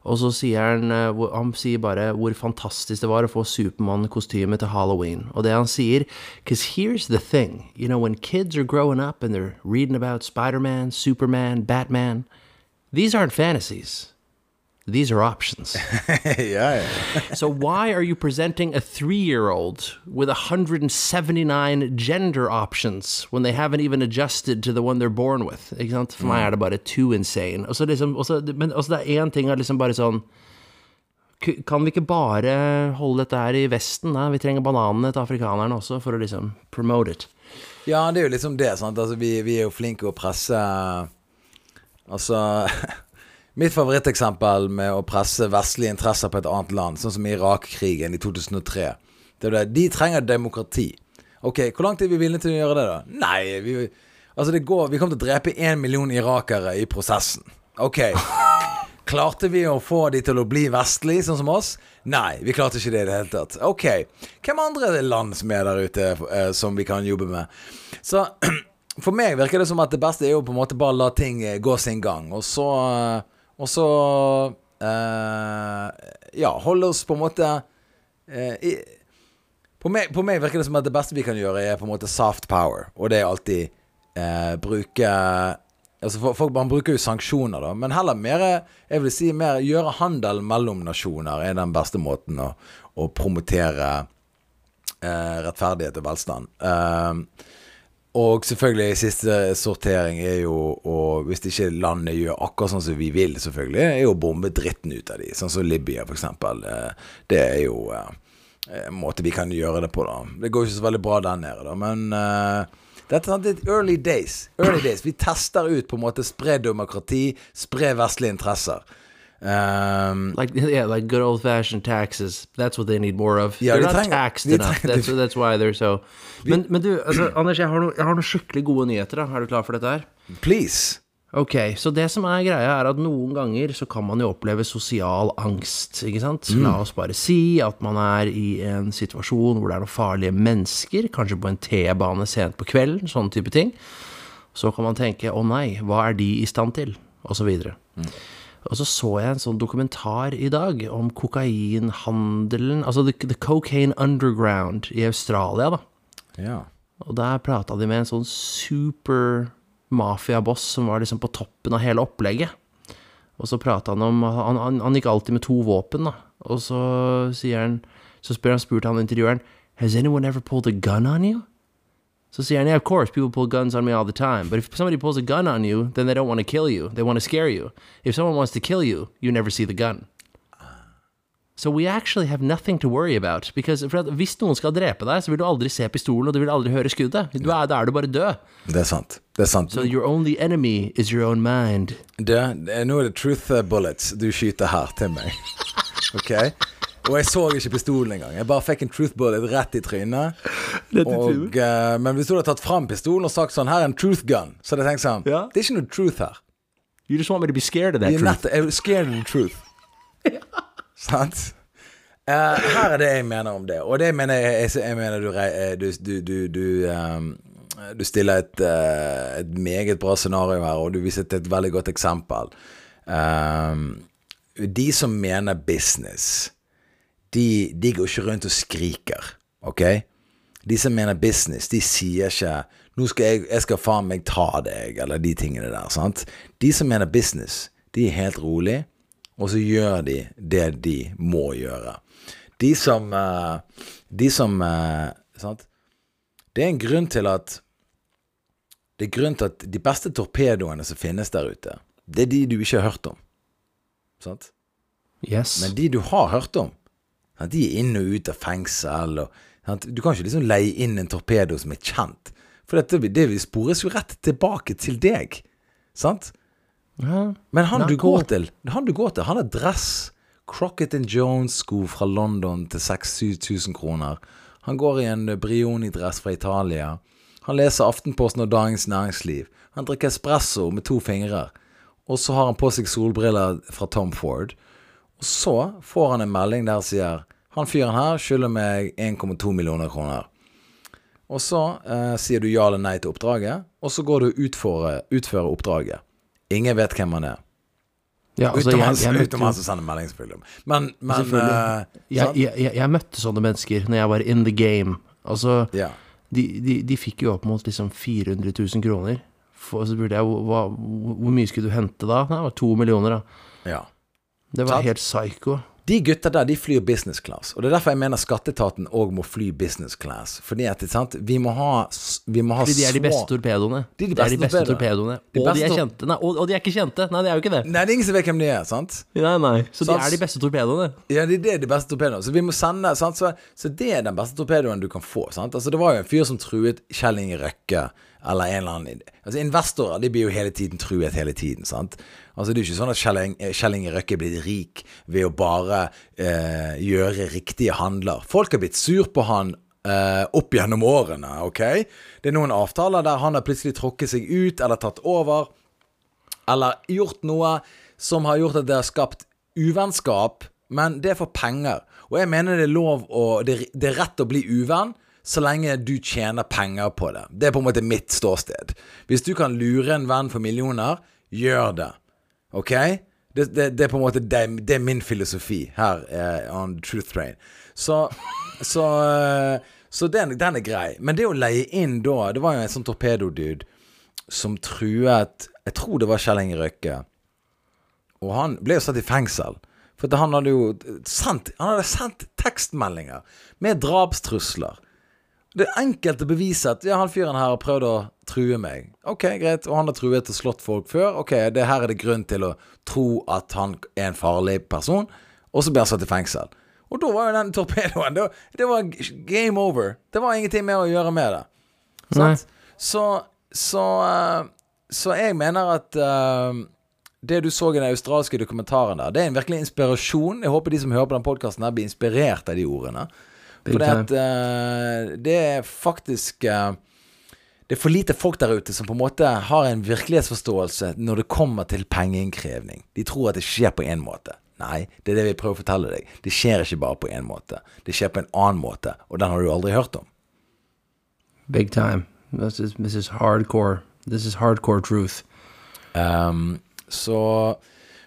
[SPEAKER 2] Og så sier han eh, Han sier bare hvor fantastisk det var å få Supermann-kostyme til halloween. Og det han sier Because here's the thing. You know, when kids are growing up and they're reading about Spider-Man, Superman, Batman, these aren't fantasies. These are options. [LAUGHS]
[SPEAKER 1] yeah.
[SPEAKER 2] so why are you presenting a three-year-old with 179 gender options when they haven't even adjusted to the one they're born with? Ikke sant? For meg er det bare too insane. Og så liksom, og så- men også det er én ting er liksom bare sånn Kan vi ikke bare holde dette her i Vesten? Da? Vi trenger bananene til afrikanerne også for å liksom promote it.
[SPEAKER 1] Ja, det er jo liksom det. Sant? Altså, vi, vi er jo flinke å presse Altså [LAUGHS] Mitt favoritteksempel med å presse vestlige interesser på et annet land, sånn som Irak-krigen i 2003 det er det. De trenger demokrati. Ok, hvor langt er vi villige til å gjøre det, da? Nei, vi Altså, det går Vi kommer til å drepe én million irakere i prosessen. Ok. [LAUGHS] Klarte vi å få de til å bli vestlige, sånn som oss? Nei, vi klarte ikke det i det hele tatt. Ok. Hvem andre land som er der ute eh, som vi kan jobbe med? Så [CLEARS THROAT] for meg virker det som at det beste er jo på en måte bare la ting eh, gå sin gang, og så eh, Og så eh, Ja, holde oss på en måte eh, i, på, meg, på meg virker det som at det beste vi kan gjøre, er på en måte soft power, og det er alltid eh, bruke Altså folk, Man bruker jo sanksjoner, da, men heller mer Jeg vil si mer gjøre handel mellom nasjoner er den beste måten å, å promotere eh, rettferdighet og velstand. Eh, og selvfølgelig siste sortering er jo Og hvis ikke landet gjør akkurat sånn som vi vil, selvfølgelig, er jo å bombe dritten ut av de. Sånn som Libya, eksempel. Eh, Det er jo eh, en måte vi kan gjøre det på, da. Det går ikke så veldig bra der nede, da, men eh, dette er early days. Early days. Vi tester ut på en måte spre demokrati, spre vestlige interesser. Um,
[SPEAKER 2] Like [LAUGHS] yeah, like good old fashioned taxes. That's what they need more of.
[SPEAKER 1] Yeah,
[SPEAKER 2] they're
[SPEAKER 1] de
[SPEAKER 2] not
[SPEAKER 1] trenger-
[SPEAKER 2] taxed
[SPEAKER 1] de
[SPEAKER 2] enough. That's, that's why they're so Men, men du, altså, [CLEARS THROAT] Anders, jeg har, noe, jeg har noen skikkelig gode nyheter. da Er du klar for dette her?
[SPEAKER 1] Please.
[SPEAKER 2] Ok, så det som er greia er at noen ganger så kan man jo oppleve sosial angst, ikke sant? La oss bare si at man er i en situasjon hvor det er noen farlige mennesker, kanskje på en T-bane sent på kvelden, sånne type ting. Så kan man tenke, å nei, hva er de i stand til? Og så videre. Og så så jeg en sånn dokumentar i dag om kokainhandelen, altså the, the cocaine underground i Australia da.
[SPEAKER 1] Ja.
[SPEAKER 2] Og der prata de med en sånn super mafiaboss som var liksom på toppen av hele opplegget. Og så prata han om han, han, han gikk alltid med to våpen, da. Og så sier han Så spør han, spurte han intervjueren Has anyone ever pulled a gun on you? Han, yeah, of course, people pull guns on me all the time. But if somebody pulls a gun on you, then they don't want to kill you. They want to scare you. If someone wants to kill you, you never see the gun. So we actually have nothing to worry about. Because for at hvis noen skal drepe deg, så vil du aldri se pistolen, og du vil aldri høre skuddet. Du er, da er du bare død.
[SPEAKER 1] Det er sant. Det er sant.
[SPEAKER 2] So your only enemy is your own mind.
[SPEAKER 1] Det, er nå er det truth bullets du skyter her til meg. [LAUGHS] Ok? Og jeg så ikke pistolen engang. Jeg bare fikk en truth bullet rett i trynet. Og, uh, men hvis du hadde tatt fram pistolen og sagt sånn Her er en truth gun, så hadde jeg tenkt sånn
[SPEAKER 2] Ja.
[SPEAKER 1] Det er ikke noe truth her.
[SPEAKER 2] You just want me to be scared of that
[SPEAKER 1] er,
[SPEAKER 2] truth.
[SPEAKER 1] Not, er scared of the truth. [LAUGHS] Sant? Uh, her er det jeg mener om det. Og det mener jeg, jeg, jeg mener du, eh, du, du, du, du, ehm, du stiller et, eh, et meget bra scenario her, og du viser et, et veldig godt eksempel. De som mener business, de, de går ikke rundt og skriker, ok? De som mener business, de sier ikke 'Nå skal jeg, jeg skal faen meg ta deg', eller de tingene der. sant? De som mener business, de er helt rolig, og så gjør de det de må gjøre. De som eh, De som eh, Sant? Det er en grunn til at Det er grunn til at de beste torpedoene som finnes der ute, det er de du ikke har hørt om. Sant?
[SPEAKER 2] Yes.
[SPEAKER 1] Men de du har hørt om, de er inn og ut av fengsel. Og, du kan ikke liksom leie inn en torpedo som er kjent. For dette, det vil spores jo rett tilbake til deg. Sant?
[SPEAKER 2] ja.
[SPEAKER 1] Men han
[SPEAKER 2] Nei,
[SPEAKER 1] du, går til, han du går til, han har dress. Crocket Jones-sko fra London til 6000-7000 kroner. Han går i en Brioni-dress fra Italia. Han leser Aftenposten og Dagens Næringsliv. Han drikker espresso med to fingre. Og så har han på seg solbriller fra Tom Ford. Og så får han en melding der sier Han fyren her skylder meg 1,2 millioner kroner. Og så eh, sier du ja eller nei til oppdraget, og så går du og utfører, utfører oppdraget. Ingen vet hvem han er.
[SPEAKER 2] ja altså,
[SPEAKER 1] Utom han som sender melding, selvfølgelig. Men, men eh,
[SPEAKER 2] jeg, jeg, jeg, jeg møtte sånne mennesker når jeg var in the game. Altså,
[SPEAKER 1] Ja.
[SPEAKER 2] de, de, de fikk jo opp mot liksom 400 000 kroner. For, så spurte jeg hva, hvor mye skulle du hente da? Det var to millioner, da.
[SPEAKER 1] ja.
[SPEAKER 2] Det var helt psycho.
[SPEAKER 1] De gutta der, de flyr business class. Og det er derfor jeg mener skatteetaten òg må fly business class. Fordi at, sant, vi må ha, vi må ha
[SPEAKER 2] Fordi de er de beste torpedoene.
[SPEAKER 1] De de
[SPEAKER 2] Det er de
[SPEAKER 1] beste
[SPEAKER 2] beste
[SPEAKER 1] torpedoene. De
[SPEAKER 2] Og de er kjente. Nei, og, og de er ikke kjente. Nei, de er jo ikke det.
[SPEAKER 1] Nei, det er ingen som vet hvem de er, sant?
[SPEAKER 2] Nei, nei. Så de er de beste torpedoene.
[SPEAKER 1] Ja, de det er de beste torpedoene. Så vi må sende sant? Så, så det er den beste torpedoen du kan få. Sant? Altså, det var jo en fyr som truet Kjell Inge Røkke, eller en eller annen Altså, investorer de blir jo hele tiden truet hele tiden, sant. Altså, det er jo ikke sånn at Kjell Inge, Kjell Inge Røkke er blitt rik ved å bare eh, gjøre riktige handler. Folk har blitt sur på han eh, opp gjennom årene, ok? Det er noen avtaler der han har plutselig tråkket seg ut, eller tatt over eller gjort noe som har gjort at det har skapt uvennskap, men det er for penger. Og jeg mener det er lov å Det, det er rett å bli uvenn så lenge du tjener penger på det. Det er på en måte mitt ståsted. Hvis du kan lure en venn for millioner, gjør det. Ok? Det, det, det er på en måte det, det er min filosofi her uh, on Truth Train. Så Så, uh, så den, den er grei. Men det å leie inn da Det var jo en sånn torpedodude som truet Jeg tror det var Kjell Inge Røkke. Og han ble jo satt i fengsel. For han hadde jo sendt Han hadde sendt tekstmeldinger med drapstrusler. Det er enkelt å bevise at ja, han fyren her har prøvd å true meg. Ok, greit. Og han har truet og slått folk før. Ok, det her er det grunn til å tro at han er en farlig person. Og så blir han satt i fengsel. Og da var jo den torpedoen Det, det var game over. Det var ingenting mer å gjøre med det. Sant? Så, så, eh, så jeg mener at uh, det du så i den australske dokumentaren der, det er en virkelig inspirasjon. Jeg håper de som hører på den podkasten, blir inspirert av de ordene. For det, at, uh, det er faktisk uh, det er for lite folk der ute som på en måte har en virkelighetsforståelse når det kommer til pengeinnkreving. De tror at det skjer på én måte. Nei, det er det vi prøver å fortelle deg. Det skjer ikke bare på én måte. Det skjer på en annen måte, og den har du aldri hørt om.
[SPEAKER 2] Big time. This is, this is hardcore. This is hardcore truth.
[SPEAKER 1] Um, så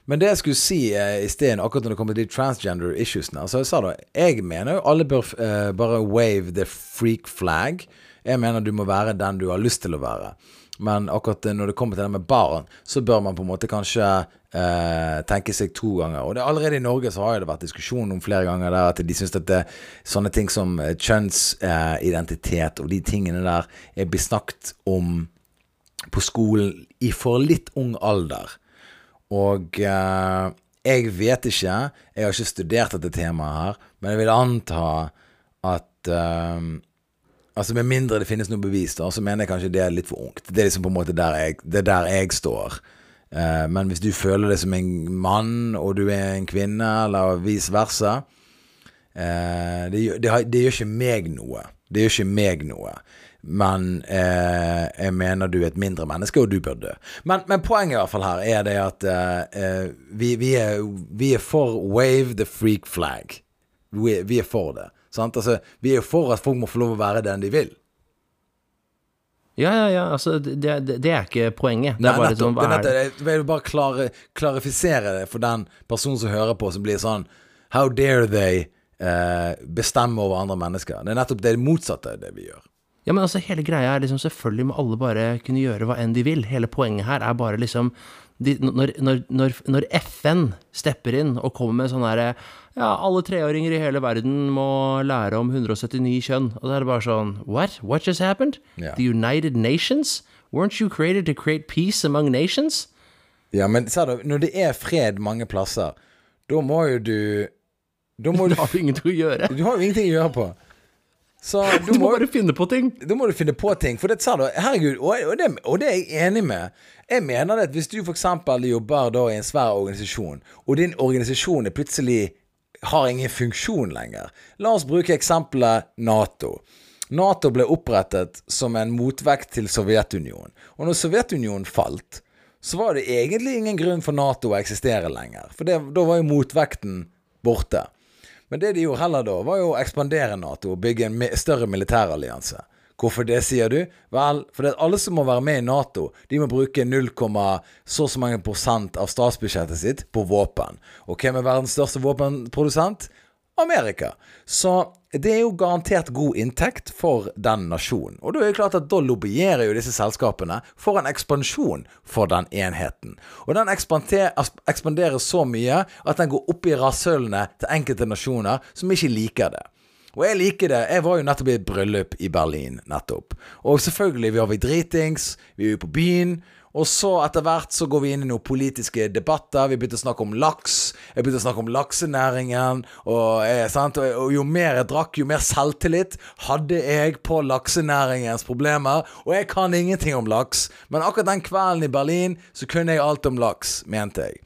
[SPEAKER 1] Men det jeg skulle si eh, i sted, akkurat når det kommer til de transgender issuesene Altså, jeg sa da, jeg mener jo alle bør eh, bare wave the freak flag. Jeg mener du må være den du har lyst til å være. Men akkurat når det kommer til det med barn, så bør man på en måte kanskje eh, tenke seg to ganger. Og det, allerede i Norge så har det vært diskusjon om flere ganger der at de syns at det, sånne ting som eh, kjønnsidentitet eh, og de tingene der er besnakket om på skolen i for litt ung alder. Og eh, jeg vet ikke, jeg har ikke studert dette temaet her, men jeg vil anta at eh, Altså Med mindre det finnes noe bevis, da, så mener jeg kanskje det er litt for ungt. Det er liksom på en måte der jeg, det er der jeg står. Eh, men hvis du føler det som en mann, og du er en kvinne, eller vice versa uh, det, det, det, gjør ikke meg noe. Det gjør ikke meg noe. Men eh, jeg mener du er et mindre menneske, og du bør dø. Men, men poenget i hvert fall her er det at vi, vi, er, vi, er, for wave the freak flag. Vi, vi er for det. Altså, vi er for at folk må få lov å være den de vil.
[SPEAKER 2] Ja, ja, ja. Altså, det, det, det er ikke poenget. Det er bare
[SPEAKER 1] nettopp, sånn hva er Jeg vil bare klare, klarifisere det for den personen som hører på, som blir sånn How dare they eh, bestemme over andre mennesker? Det er nettopp det motsatte av det vi gjør.
[SPEAKER 2] Ja, men altså, hele greia er liksom Selvfølgelig må alle bare kunne gjøre hva enn de vil. Hele poenget her er bare liksom de, når, når, når, når, FN stepper inn og kommer med sånn herre Ja, alle treåringer i hele verden må lære om 179 kjønn. Og da er det bare sånn What? What just happened? Yeah. The United Nations? Weren't you created to create peace among nations?
[SPEAKER 1] Ja, men sa du, når det er fred mange plasser, da må jo du
[SPEAKER 2] Da må [LAUGHS] du Da har du ingenting å gjøre.
[SPEAKER 1] Du har jo ingenting å gjøre på.
[SPEAKER 2] Så [LAUGHS] du, du må, bare finne på ting.
[SPEAKER 1] Da må du finne på ting. For det sa du, herregud, og, og, det, og, det, er jeg enig med. Jeg mener det at hvis du f.eks. jobber da i en svær organisasjon, og din organisasjon er plutselig har ingen funksjon lenger La oss bruke eksempelet Nato. Nato ble opprettet som en motvekt til Sovjetunionen. Og når Sovjetunionen falt, så var det egentlig ingen grunn for Nato å eksistere lenger. For det, da var jo motvekten borte. Men det de gjorde heller da, var jo å ekspandere Nato og bygge en større militærallianse. Hvorfor det, sier du? Vel, fordi alle som må være med i Nato, de må bruke 0, så så mange prosent av statsbudsjettet sitt på våpen. Og hvem er verdens største våpenprodusent? Amerika. Så det er jo garantert god inntekt for den nasjonen. Og da er det klart at da lobbyerer jo disse selskapene for en ekspansjon for den enheten. Og den ekspanderer så mye at den går opp i rasshølene til enkelte nasjoner som ikke liker det. Og jeg liker det. Jeg var jo nettopp i et bryllup i Berlin nettopp. Og selvfølgelig, vi har vi dritings, vi er jo på byen. Og så etter hvert så går vi inn i noen politiske debatter. Vi begynte å snakke om laks. Jeg begynte å snakke om laksenæringen. Og, og, og, jo mer jeg drakk, jo mer selvtillit hadde jeg på laksenæringens problemer. Og jeg kan ingenting om laks, men akkurat den kvelden i Berlin så kunne jeg alt om laks, mente jeg.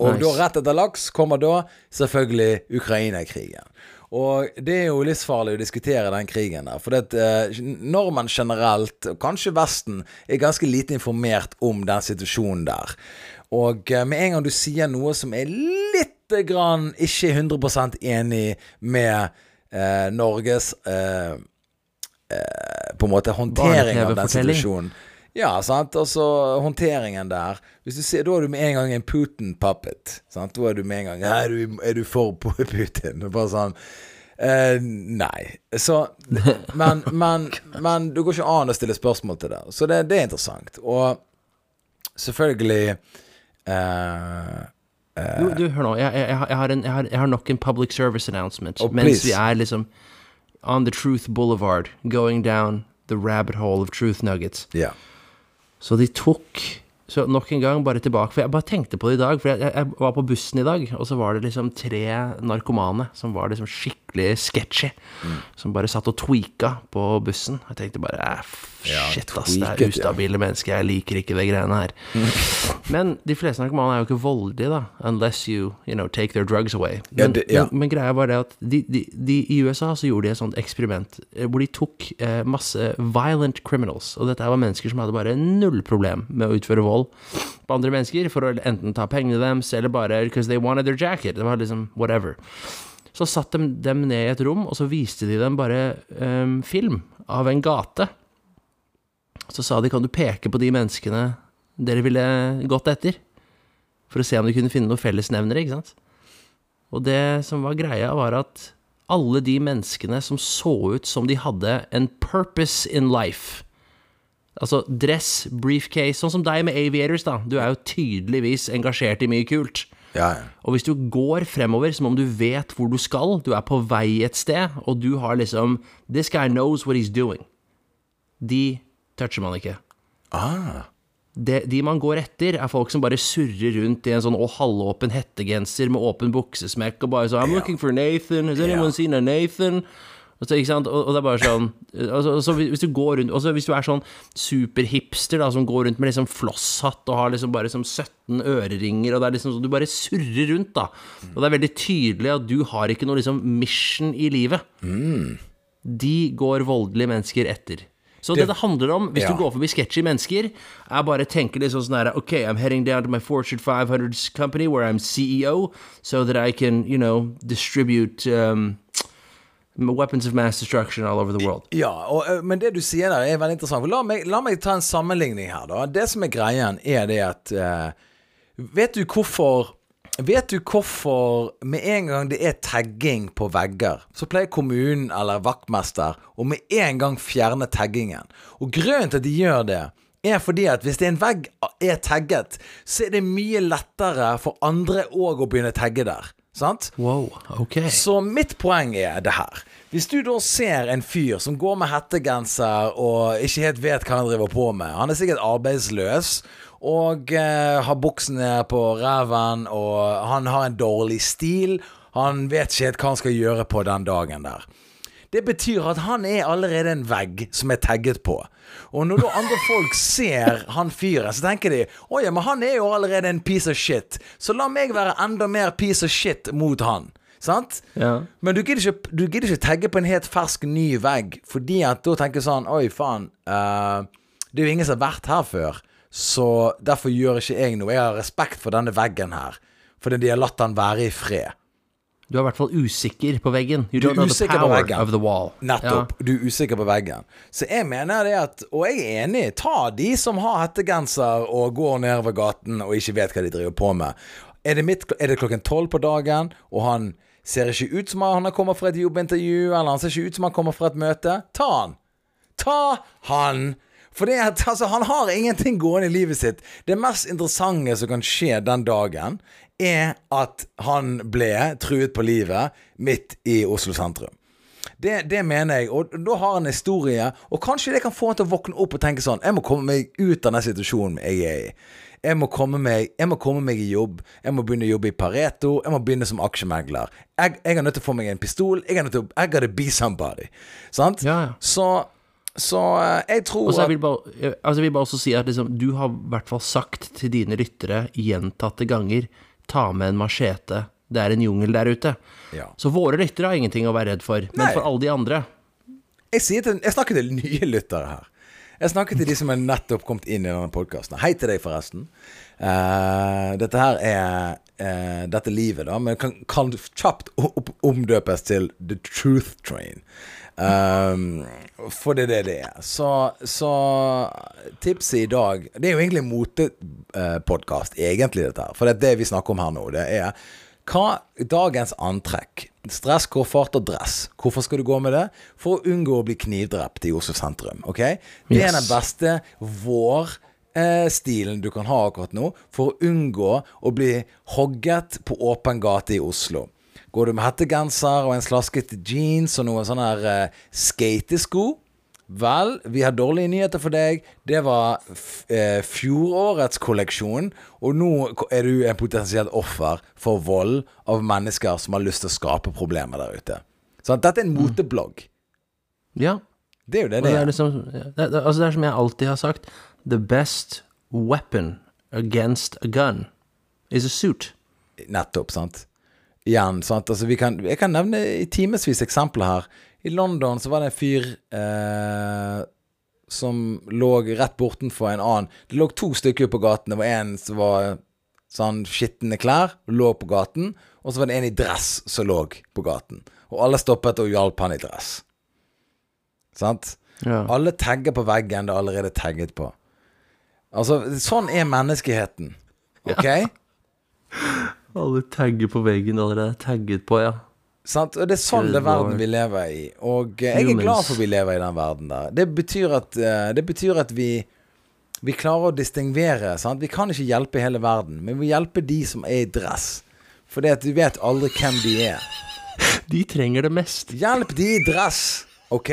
[SPEAKER 1] Og nice. da rett etter laks kommer da selvfølgelig Ukraina-krigen. Og det er jo livsfarlig å diskutere den krigen der. For det, eh, nordmenn generelt, kanskje Vesten, er ganske lite informert om den situasjonen der. Og eh, med en gang du sier noe som er litt grann ikke 100 enig med eh, Norges eh, eh, på en måte håndtering av den situasjonen ja, sant. Altså håndteringen der. Hvis du ser, Da er du med en gang en Putin-puppet. Sant? Da er du med en gang Er du, er du for [LAUGHS] Putin? Bare sånn Uh, Nei. Så men, men, men det går ikke an å stille spørsmål til det. Så det, det er interessant. Og selvfølgelig eh,
[SPEAKER 2] du, du, hør nå. Jeg, jeg, jeg, har en, har, jeg, har nok en public service announcement. Oh, mens vi er liksom on the truth boulevard, going down the rabbit hole of truth nuggets.
[SPEAKER 1] Yeah.
[SPEAKER 2] Så de tok Så nok en gang, bare tilbake. For jeg bare tenkte på det i dag. For jeg, jeg var på bussen i dag, og så var det liksom tre narkomane som var liksom skikkelig sketchy. Som bare satt og tweaka på bussen. Jeg tenkte bare
[SPEAKER 1] Ja,
[SPEAKER 2] Shit, ass, det er ustabile mennesker. Jeg liker ikke det greiene her. [LAUGHS] Men de fleste narkomane er jo ikke voldelige, da. Unless you, you know, take their drugs away.
[SPEAKER 1] Ja,
[SPEAKER 2] Men,
[SPEAKER 1] det- ja.
[SPEAKER 2] men, men greia var det at de, de, de, i USA så gjorde de et sånt eksperiment eh, hvor de tok eh, masse violent criminals. Og dette var mennesker som hadde bare null problem med å utføre vold på andre mennesker for å enten ta pengene deres eller bare because they wanted their jacket. Det var liksom whatever. Så satt de dem ned i et rom, og så viste de dem bare um, film av en gate. Så sa de kan du peke på de menneskene dere ville gått etter? For å se om de kunne finne noen fellesnevnere, ikke sant? Og det som var greia, var at alle de menneskene som så ut som de hadde en purpose in life Altså dress, briefcase, sånn som deg med aviators, da. Du er jo tydeligvis engasjert i mye kult.
[SPEAKER 1] Ja, ja.
[SPEAKER 2] Og hvis du går fremover som om du vet hvor du skal, du er på vei et sted, og du har liksom This guy knows what he's doing. De toucher man ikke.
[SPEAKER 1] Ah.
[SPEAKER 2] De, de man går etter, er folk som bare surrer rundt i en sånn halvåpen hettegenser med åpen buksesmekk og bare sånn I'm looking for Nathan. Has anyone seen a Nathan? Og, ikke sant? Og, og det er bare sånn altså, så hvis du går rundt altså, Hvis du er sånn superhipster da, som går rundt med liksom flosshatt og har liksom bare liksom 17 øreringer, og det er liksom sånn Du bare surrer rundt, da. Og det er veldig tydelig at du har ikke noe liksom mission i livet. De går voldelige mennesker etter. Så det det handler om, hvis
[SPEAKER 1] Ja.
[SPEAKER 2] du går forbi sketchy mennesker, er bare tenke litt sånn sånn her Ok, I'm heading down to my Fortune 500 company where I'm CEO, so that I can, you know, distribute um, weapons of mass destruction all over the world.
[SPEAKER 1] Ja, og, men det du sier der er veldig interessant. La, meg, la meg ta en sammenligning her, da. Det som er greien, er det at uh, Vet du hvorfor Vet du hvorfor med en gang det er tagging på vegger, så pleier kommunen eller vaktmester å med en gang fjerne taggingen? Og grunnen til at de gjør det, er fordi at hvis det en vegg er tagget, så er det mye lettere for andre òg å begynne å tagge der. Sant?
[SPEAKER 2] Wow, ok.
[SPEAKER 1] Så mitt poeng er det her. Hvis du da ser en fyr som går med hettegenser og ikke helt vet hva han driver på med Han er sikkert arbeidsløs og eh, har buksene på ræven, og han har en dårlig stil. Han vet ikke helt hva han skal gjøre på den dagen der. Det betyr at han er allerede en vegg som er tagget på. Og når da andre [LAUGHS] folk ser han fyren, så tenker de Å ja, men han er jo allerede en piece of shit. Så la meg være enda mer piece of shit mot han. Sant?
[SPEAKER 2] Ja.
[SPEAKER 1] Men du gidder, ikke, du gidder ikke tagge på en helt fersk ny vegg, fordi at da tenker sånn Oi, faen. Uh, det er jo ingen som har vært her før, så derfor gjør ikke jeg noe. Jeg har respekt for denne veggen her, fordi de har latt den være i fred.
[SPEAKER 2] Du er i hvert fall usikker på veggen. You
[SPEAKER 1] Du er usikker på veggen.
[SPEAKER 2] of the wall.
[SPEAKER 1] Nettopp. Du er usikker på veggen. Så jeg mener det at Og jeg er enig. Ta de som har hettegenser og går nedover gaten og ikke vet hva de driver på med. Er det, mitt, er det klokken tolv på dagen, og han ser ikke ut som han har kommet fra et jobbintervju, eller han ser ikke ut som han kommer fra et møte, ta han. Ta han! For det at, altså, han har ingenting gående i livet sitt. Det mest interessante som kan skje den dagen, er at han ble truet på livet midt i Oslo sentrum. Det, det mener jeg, og da har han en historie, og kanskje det kan få han til å våkne opp og tenke sånn Jeg må komme meg ut av den situasjonen jeg er i. Jeg må, meg, jeg må komme meg i jobb. Jeg må begynne å jobbe i Pareto. Jeg må begynne som aksjemegler. Jeg, jeg er nødt til å få meg en pistol. Jeg er nødt til å I gotta be somebody. Sant?
[SPEAKER 2] Ja, ja.
[SPEAKER 1] Så, så eh, jeg tror
[SPEAKER 2] Og så
[SPEAKER 1] at
[SPEAKER 2] jeg vil bare, jeg- altså jeg vil bare også si at liksom, du har i hvert fall sagt til dine lyttere gjentatte ganger ta med en machete. Det er en jungel der ute.
[SPEAKER 1] Ja.
[SPEAKER 2] Så våre lyttere har ingenting å være redd for. Men
[SPEAKER 1] Nei.
[SPEAKER 2] for alle de andre
[SPEAKER 1] jeg, til, jeg snakker til nye lyttere her. Jeg snakker til de som er nettopp kommet inn i denne podkasten. Hei til deg, forresten. Uh, dette her er uh, dette livet, da, men kan, kan kjapt opp, omdøpes til The Truth Train. Um, for det er det det er. Så, så tipset i dag Det er jo egentlig en motepodkast, egentlig, dette her. For det det vi snakker om her nå. Det er hva dagens antrekk Stress, koffert og dress. Hvorfor skal du gå med det? For å unngå å bli knivdrept i Oslo sentrum. Ok? Det er
[SPEAKER 2] Yes.
[SPEAKER 1] den beste vårstilen du kan ha akkurat nå, for å unngå å bli hogget på åpen gate i Oslo. Går du med hettegenser og en slaskete jeans og noen sånne her eh, skatesko, Vel, vi har dårlige nyheter for deg. Det var eh, fjorårets kolleksjon, og nå er du en potensielt offer for vold av mennesker som har lyst til å skape problemer der ute. Så dette er en moteblogg.
[SPEAKER 2] Ja.
[SPEAKER 1] Det er jo det det
[SPEAKER 2] det er
[SPEAKER 1] er.
[SPEAKER 2] liksom det, det, Altså, det er som jeg alltid har sagt, the best weapon against a gun is a suit.
[SPEAKER 1] Nettopp, sant. Igjen, sant. Altså, vi kan, jeg kan nevne i timevis eksempler her. I London så var det en fyr eh, som lå rett bortenfor en annen. Det lå to stykker på gaten. Det var en som var sånn skitne klær, lå på gaten. Og så var det en i dress som lå på gaten. Og alle stoppet og hjalp han i dress. Sant?
[SPEAKER 2] Ja.
[SPEAKER 1] Alle tagger på veggen det er allerede tagget på. Altså, sånn er menneskeheten. Ok? [LAUGHS]
[SPEAKER 2] Alle tagger på veggen allerede. Tagget på, ja.
[SPEAKER 1] Sant? Og det er sånn det er verden vi lever i. Og eh, jeg er glad for at vi lever i den verden der. Det betyr at, eh, det betyr at vi vi klarer å distingvere. Sant? Vi kan ikke hjelpe hele verden, men vi må hjelpe de som er i dress. For du vet aldri hvem de er.
[SPEAKER 2] De trenger det mest.
[SPEAKER 1] Hjelp de i dress, OK?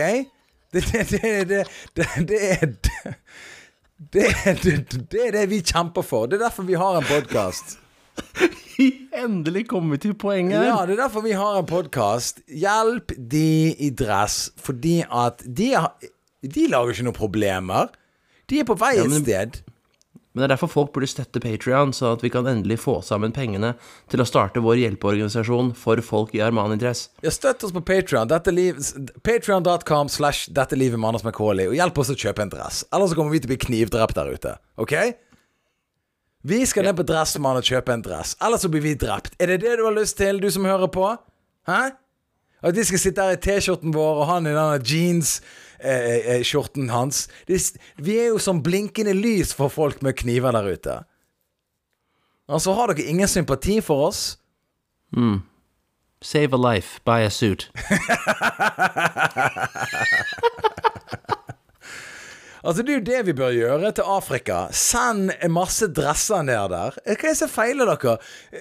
[SPEAKER 1] Det, det, det, det, det, det er det, er- det, det er det vi kjemper for. Det er derfor vi har en podkast. [LAUGHS]
[SPEAKER 2] Endelig kommer vi til poenget.
[SPEAKER 1] Ja, det er derfor vi har en podkast. Hjelp de i dress, fordi at de, har- de lager ikke noen problemer. De er på vei
[SPEAKER 2] Ja,
[SPEAKER 1] et sted.
[SPEAKER 2] Men det er derfor folk burde støtte Patrion, så at vi kan endelig få sammen pengene til å starte vår hjelpeorganisasjon for folk i Armani-dress.
[SPEAKER 1] Ja, støtt oss på Patreon. Patreon.com slash dette livet med Anders McCauley. Og hjelp oss å kjøpe en dress. Ellers så kommer vi til å bli knivdrept der ute. OK? Vi skal ned på Dressmann og kjøpe en dress. Ellers så blir vi drept. Er det det du har lyst til, du som hører på? Hæ? At vi skal sitte her i T-skjorten vår, og han i denne jeans-skjorten hans. eh, hans. De, vi er jo som blinkende lys for folk med kniver der ute. Altså, har dere ingen sympati for oss?
[SPEAKER 2] Save a life, buy a suit. [LAUGHS]
[SPEAKER 1] Altså, det er jo det vi bør gjøre til Afrika. Send en masse dresser ned der. Eh, Hva er det som feiler dere?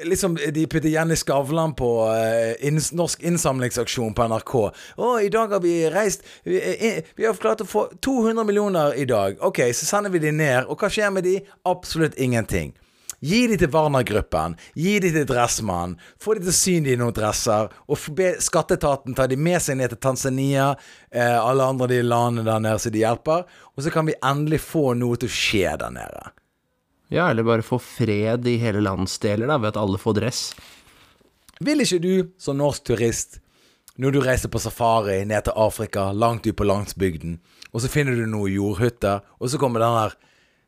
[SPEAKER 1] Liksom, De putter Jenny Skavlan på uh, inns norsk innsamlingsaksjon på NRK. Å, i dag har vi reist Vi, uh, vi har klart å få 200 millioner i dag. Ok, så sender vi de ned. Og hva skjer med de? Absolutt ingenting. Gi de til Warner-gruppen. Gi de til Dressmann. Få de til å sy de noen dresser. Og be Skatteetaten ta de med seg ned til Tanzania, eh, alle andre de landene der nede som de hjelper. Og så kan vi endelig få noe til å skje der nede.
[SPEAKER 2] Ja, eller bare få fred i hele landsdeler, da, ved at alle får dress.
[SPEAKER 1] Vil ikke du, som norsk turist, når du reiser på safari ned til Afrika, langt ut på landsbygden, og så finner du noen jordhytter, og så kommer den der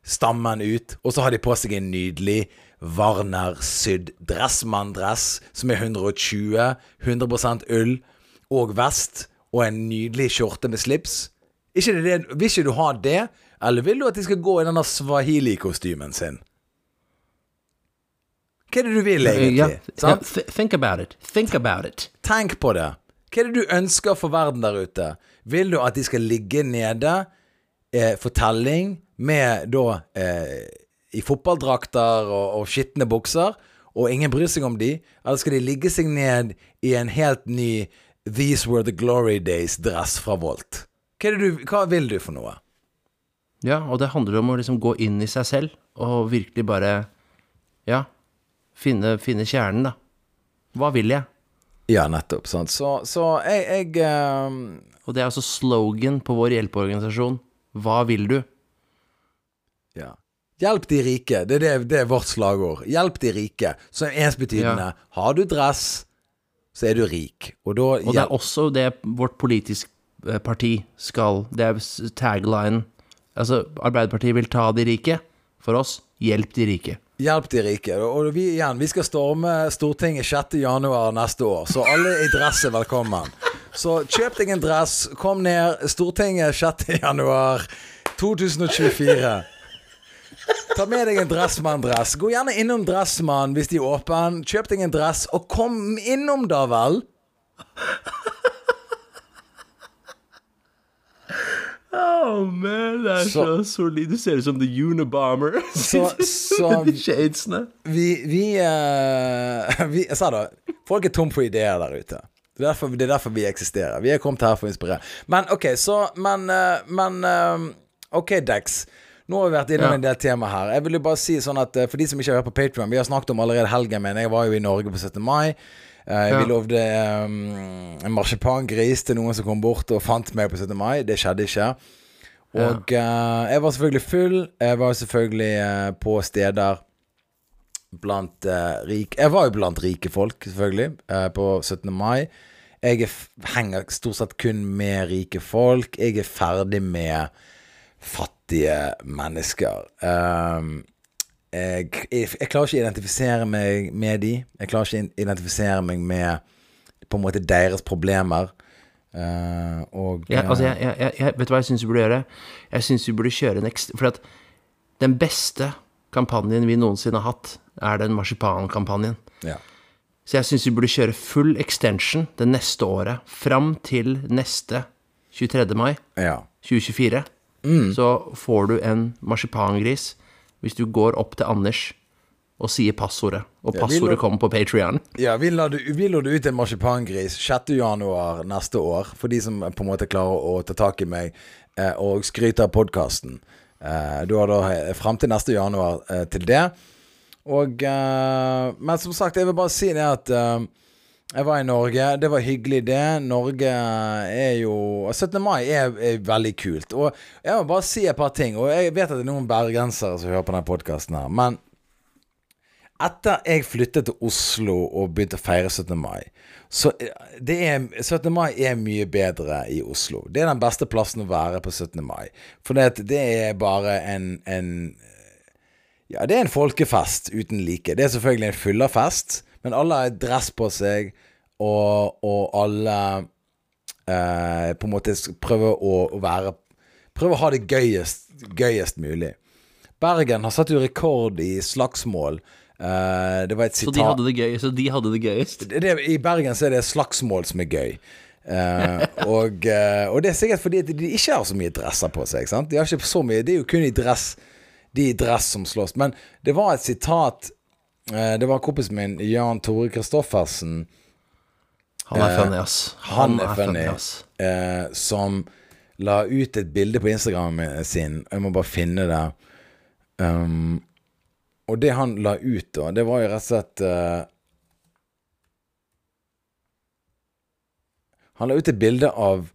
[SPEAKER 1] stammen ut, og så har de på seg en nydelig Warner-sydd dressmann-dress som er 120, 100% ull, og vest, og en nydelig skjorte med slips. Ikke det, vil ikke du ha det, eller vil du at de skal gå i denne swahili-kostymen sin? Hva er det du vil, egentlig?
[SPEAKER 2] Ja,
[SPEAKER 1] sant?
[SPEAKER 2] think about it. Think about it.
[SPEAKER 1] Tenk på det. Hva er det du ønsker for verden der ute? Vil du at de skal ligge nede eh, fortelling med da eh, i fotballdrakter og, og skitne bukser, og ingen bryr seg om de? Eller skal de ligge seg ned i en helt ny These Were The Glory Days-dress fra Volt? Hva, du, hva vil du for noe?
[SPEAKER 2] Ja, og det handler om å liksom gå inn i seg selv og virkelig bare Ja, finne, finne kjernen, da. Hva vil jeg?
[SPEAKER 1] Ja, nettopp. Sant? Så, så jeg, jeg um...
[SPEAKER 2] Og det er altså slogan på vår hjelpeorganisasjon. Hva vil du?
[SPEAKER 1] Ja. Hjelp de rike. Det er, det, det er vårt slagord. Hjelp de rike. Så er ensbetydende. Har du dress, så er du rik. Og da
[SPEAKER 2] Og det er også det vårt politisk eh, parti skal Det er tagline taglinen. Altså, Arbeiderpartiet vil ta de rike. For oss, hjelp de rike.
[SPEAKER 1] Hjelp de rike. Og vi igjen, vi skal storme Stortinget 6. januar neste år, så alle i dress er velkommen. Så kjøp deg en dress, kom ned. Stortinget 6. januar 2024. Ta med deg en Dressmann-dress. Gå gjerne innom Dressmann hvis de er åpen. Kjøp deg en dress, og kom innom, da vel.
[SPEAKER 2] Oh man, det er
[SPEAKER 1] Så-
[SPEAKER 2] solid. Du ser ut som The Unabomber. [LAUGHS]
[SPEAKER 1] Så, så
[SPEAKER 2] De shadesene.
[SPEAKER 1] vi, vi, uh, [LAUGHS] vi Jeg sa det. Folk er tom for ideer der ute. Det er, derfor, det er derfor vi eksisterer. Vi er kommet her for å inspirere. Men OK, så Men, uh, men uh, OK, Dex. Nå har vi vært innom
[SPEAKER 2] Ja.
[SPEAKER 1] en del tema her. Jeg vil jo bare si sånn at For de som ikke har hørt på Patreon Vi har snakket om allerede helgen, min. jeg var jo i Norge på 17. mai. Eh,
[SPEAKER 2] Ja.
[SPEAKER 1] Vi lovde um, en marsipangris til noen som kom bort og fant meg på 17. mai. Det skjedde ikke. Og uh, jeg var selvfølgelig full. Jeg var selvfølgelig uh, på steder blant uh, rike Jeg var jo blant rike folk, selvfølgelig, eh, på 17. mai. Jeg er henger stort sett kun med rike folk. Jeg er ferdig med fattige mennesker. Ehm, jeg, jeg, jeg klarer ikke å identifisere meg med de. Jeg klarer ikke å identifisere meg med på en måte deres problemer. Uh, og
[SPEAKER 2] Ja, altså,
[SPEAKER 1] eh,
[SPEAKER 2] jeg, jeg, jeg, jeg, vet du hva jeg syns vi burde gjøre? Jeg syns vi burde kjøre en ekstra For at den beste kampanjen vi noensinne har hatt, er den marsipankampanjen.
[SPEAKER 1] ja.
[SPEAKER 2] Så jeg syns vi burde kjøre full extension det neste året, fram til neste 23. mai
[SPEAKER 1] ja.
[SPEAKER 2] 2024. Så får du en marsipangris hvis du går opp til Anders og sier passordet. Og passordet
[SPEAKER 1] ja,
[SPEAKER 2] kommer på Patrion.
[SPEAKER 1] Ja, vi det ut en marsipangris 6. januar neste år, for de som på en måte klarer å ta tak i meg eh, og skryte av podkasten. Eh, du har da fram frem til neste januar eh, til det. Og eh, Men som sagt, jeg vil bare si det at eh, jeg var i Norge. Det var hyggelig, det. Norge er jo 17. mai er, er veldig kult. Og jeg må bare si et par ting. Og jeg vet at det er noen bergensere som hører på denne podkasten her, men etter jeg flyttet til Oslo og begynte å feire 17. mai, så det er, 17. mai er mye bedre i Oslo. Det er den beste plassen å være på 17. mai. For det, det er bare en, en Ja, det er en folkefest uten like. Det er selvfølgelig en fyllerfest, men alle har dress på seg, og, og alle eh, på en måte prøver å, å være Prøver å ha det gøyest, gøyest mulig. Bergen har satt jo rekord i slagsmål. Eh, det var et
[SPEAKER 2] Så
[SPEAKER 1] sitat
[SPEAKER 2] de hadde det gøy, så de hadde det gøyest.
[SPEAKER 1] det, det, I Bergen så er det slagsmål som er gøy. Eh, og, eh, og det er sikkert fordi de ikke har så mye dresser på seg. Sant? De har ikke så mye Det er jo kun i dress de i dress som slåss. Men det var et sitat Det var kompisen min, Jan Tore Kristoffersen,
[SPEAKER 2] Han er funny, ass.
[SPEAKER 1] han er funny,
[SPEAKER 2] ass.
[SPEAKER 1] eh, som la ut et bilde på Instagramen sin. Jeg må bare finne det. Um, og det han la ut da, det var jo rett og slett uh, Han la ut et bilde av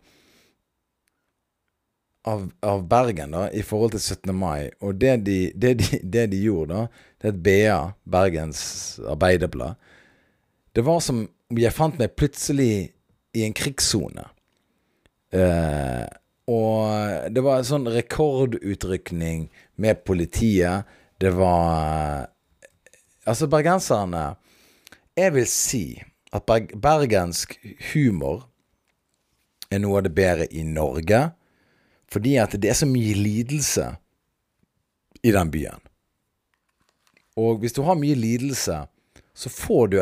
[SPEAKER 1] av, av Bergen da, i forhold til 17. mai. Og det de, det de, det de gjorde da, det heter et BA, Bergens Arbeiderblad, det var som om jeg fant meg plutselig i en krigssone. Eh, og det var en sånn rekordutrykning med politiet. Det var Altså, bergenserne Jeg vil si at berg, bergensk humor er noe av det bedre i Norge. Fordi at det er så mye lidelse i den byen. Og hvis du har mye lidelse, så får du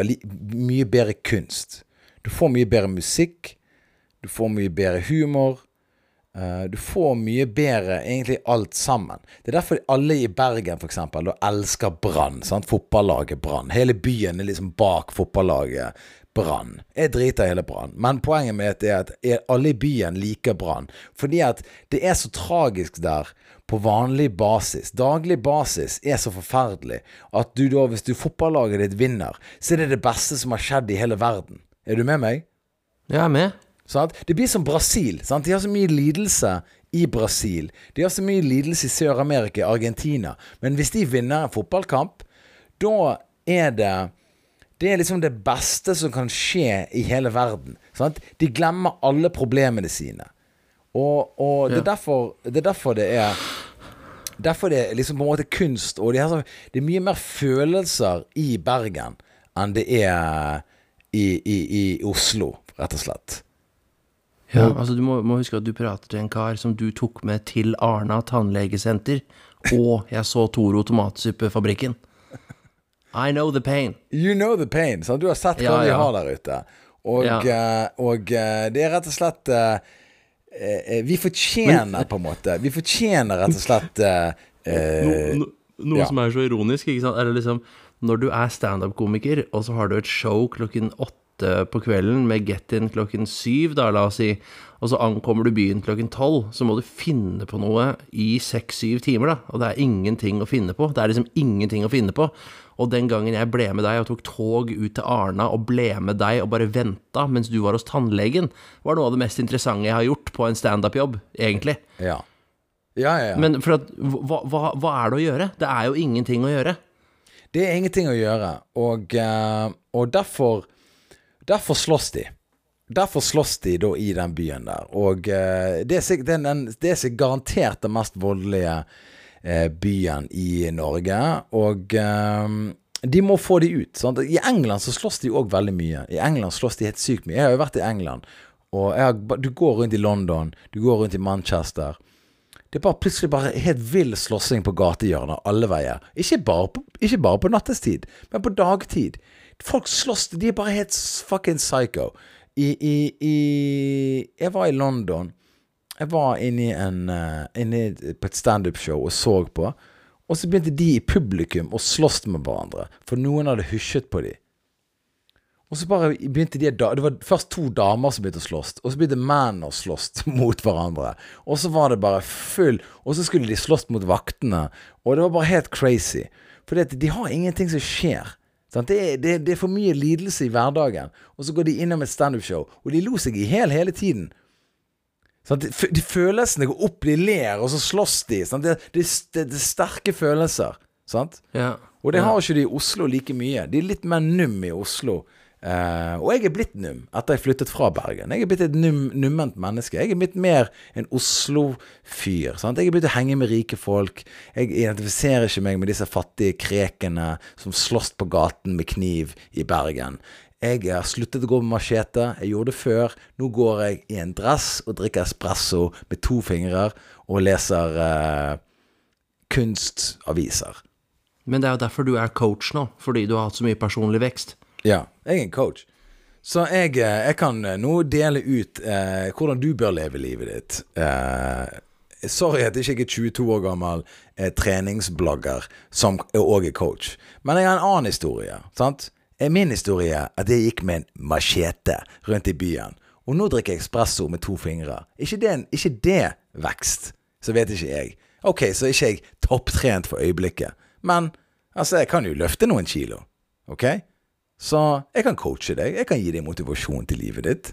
[SPEAKER 1] mye bedre kunst. Du får mye bedre musikk. Du får mye bedre humor. Eh, du får mye bedre egentlig alt sammen. Det er derfor alle i Bergen for eksempel, elsker Brann. Fotballaget Brann. Hele byen er liksom bak fotballaget Brann. Jeg driter i hele Brann. Men poenget mitt er at alle i byen liker Brann. Fordi at det er så tragisk der på vanlig basis. Daglig basis er så forferdelig at du da, hvis du fotballaget ditt vinner, så er det det beste som har skjedd i hele verden. Er du med meg?
[SPEAKER 2] Jeg er med.
[SPEAKER 1] Sant? Det blir som Brasil. Sant? De har så mye lidelse i Brasil. De har så mye lidelse i Sør-Amerika, Argentina. Men hvis de vinner en fotballkamp, da er det Det er liksom det beste som kan skje i hele verden. Sant? De glemmer alle problemene sine. Og, og det, er derfor, det er derfor det er Derfor det er liksom på en måte kunst, og de har det er mye mer følelser i Bergen enn det er i, i, i Oslo, rett og slett.
[SPEAKER 2] Ja, altså Du må, må huske at du prater til en kar som du tok med til Arna tannlegesenter, og jeg så Toro tomatsuppefabrikken. I know the pain.
[SPEAKER 1] You know the pain. Sant? Du har sett hva
[SPEAKER 2] Ja,
[SPEAKER 1] vi
[SPEAKER 2] ja.
[SPEAKER 1] har der ute. Og,
[SPEAKER 2] Ja.
[SPEAKER 1] og, og eh, det er rett og slett eh, eh, Vi fortjener, på en måte Vi fortjener rett og slett eh, eh,
[SPEAKER 2] No, no, noe
[SPEAKER 1] ja.
[SPEAKER 2] som er så ironisk, ikke sant, er det liksom Når du er standup-komiker, og så har du et show klokken åtte åtte på kvelden med get-in klokken syv, da, la oss si, og så ankommer du byen klokken tolv, så må du finne på noe i seks-syv timer, da. Og det er ingenting å finne på. Det er liksom ingenting å finne på. Og den gangen jeg ble med deg og tok tog ut til Arna og ble med deg og bare venta mens du var hos tannlegen, var noe av det mest interessante jeg har gjort på en standup-jobb, egentlig.
[SPEAKER 1] Ja. Ja, ja, ja.
[SPEAKER 2] Men for at, hva, hva, hva er det å gjøre? Det er jo ingenting å gjøre.
[SPEAKER 1] Det er ingenting å gjøre, og, eh, og derfor Derfor slåss de. Derfor slåss de da i den byen der. Og eh, det er den, er garantert den mest voldelige eh, byen i Norge. Og eh, de må få de ut. Sant? I England så slåss de òg veldig mye. I England slåss de helt sykt mye. Jeg har jo vært i England. Og har, du går rundt i London, du går rundt i Manchester. Det er bare plutselig bare helt vill slåssing på gatehjørner alle veier. Ikke bare, på, ikke bare på nattestid, men på dagtid. Folk slåss, de er bare helt fucking psycho. I, i, i Jeg var i London. Jeg var inne, en, uh, inne på et standup-show og så på. Og så begynte de i publikum å slåss med hverandre, for noen hadde hysjet på dem. Og så bare begynte de Det var først to damer som begynte å slåss, og så begynte mennene å slåss [LAUGHS] mot hverandre. Og så var det bare full Og så skulle de slåss mot vaktene, og det var bare helt crazy. For de har ingenting som skjer. Det, er, det, det er for mye lidelse i hverdagen. Og så går de innom et standup-show, og de lo seg i hjel hele tiden. Sant? De, de følelsene går opp, de ler, og så slåss de. Det, det er sterke følelser. Sant?
[SPEAKER 2] Ja.
[SPEAKER 1] Og det har ikke de i Oslo like mye. De er litt mer num i Oslo. Eh, og jeg er blitt num etter jeg flyttet fra Bergen. Jeg er blitt et num, numment menneske. Jeg er blitt mer en Oslo-fyr. Jeg er blitt å henge med rike folk. Jeg identifiserer ikke meg med disse fattige krekene som slåss på gaten med kniv i Bergen. Jeg har sluttet å gå med machete. Jeg gjorde det før. Nå går jeg i en dress og drikker espresso med to fingre og leser uh, kunstaviser.
[SPEAKER 2] Men det er jo derfor du er coach nå, fordi du har hatt så mye personlig vekst.
[SPEAKER 1] Ja, jeg er en coach. Så jeg, eh, jeg kan eh, nå dele ut eh, hvordan du bør leve livet ditt. Eh, sorry at jeg ikke er 22 år gammel eh, treningsblogger som òg er coach. Men jeg har en annen historie. sant? Eh, Min historie er at jeg gikk med en machete rundt i byen. Og nå drikker jeg espresso med to fingre. Ikke det, ikke det vekst, så vet ikke jeg. Ok, så er ikke jeg topptrent for øyeblikket. Men altså, jeg kan jo løfte noen kilo. Ok? Så jeg kan coache deg. Jeg kan gi deg motivasjon til livet ditt.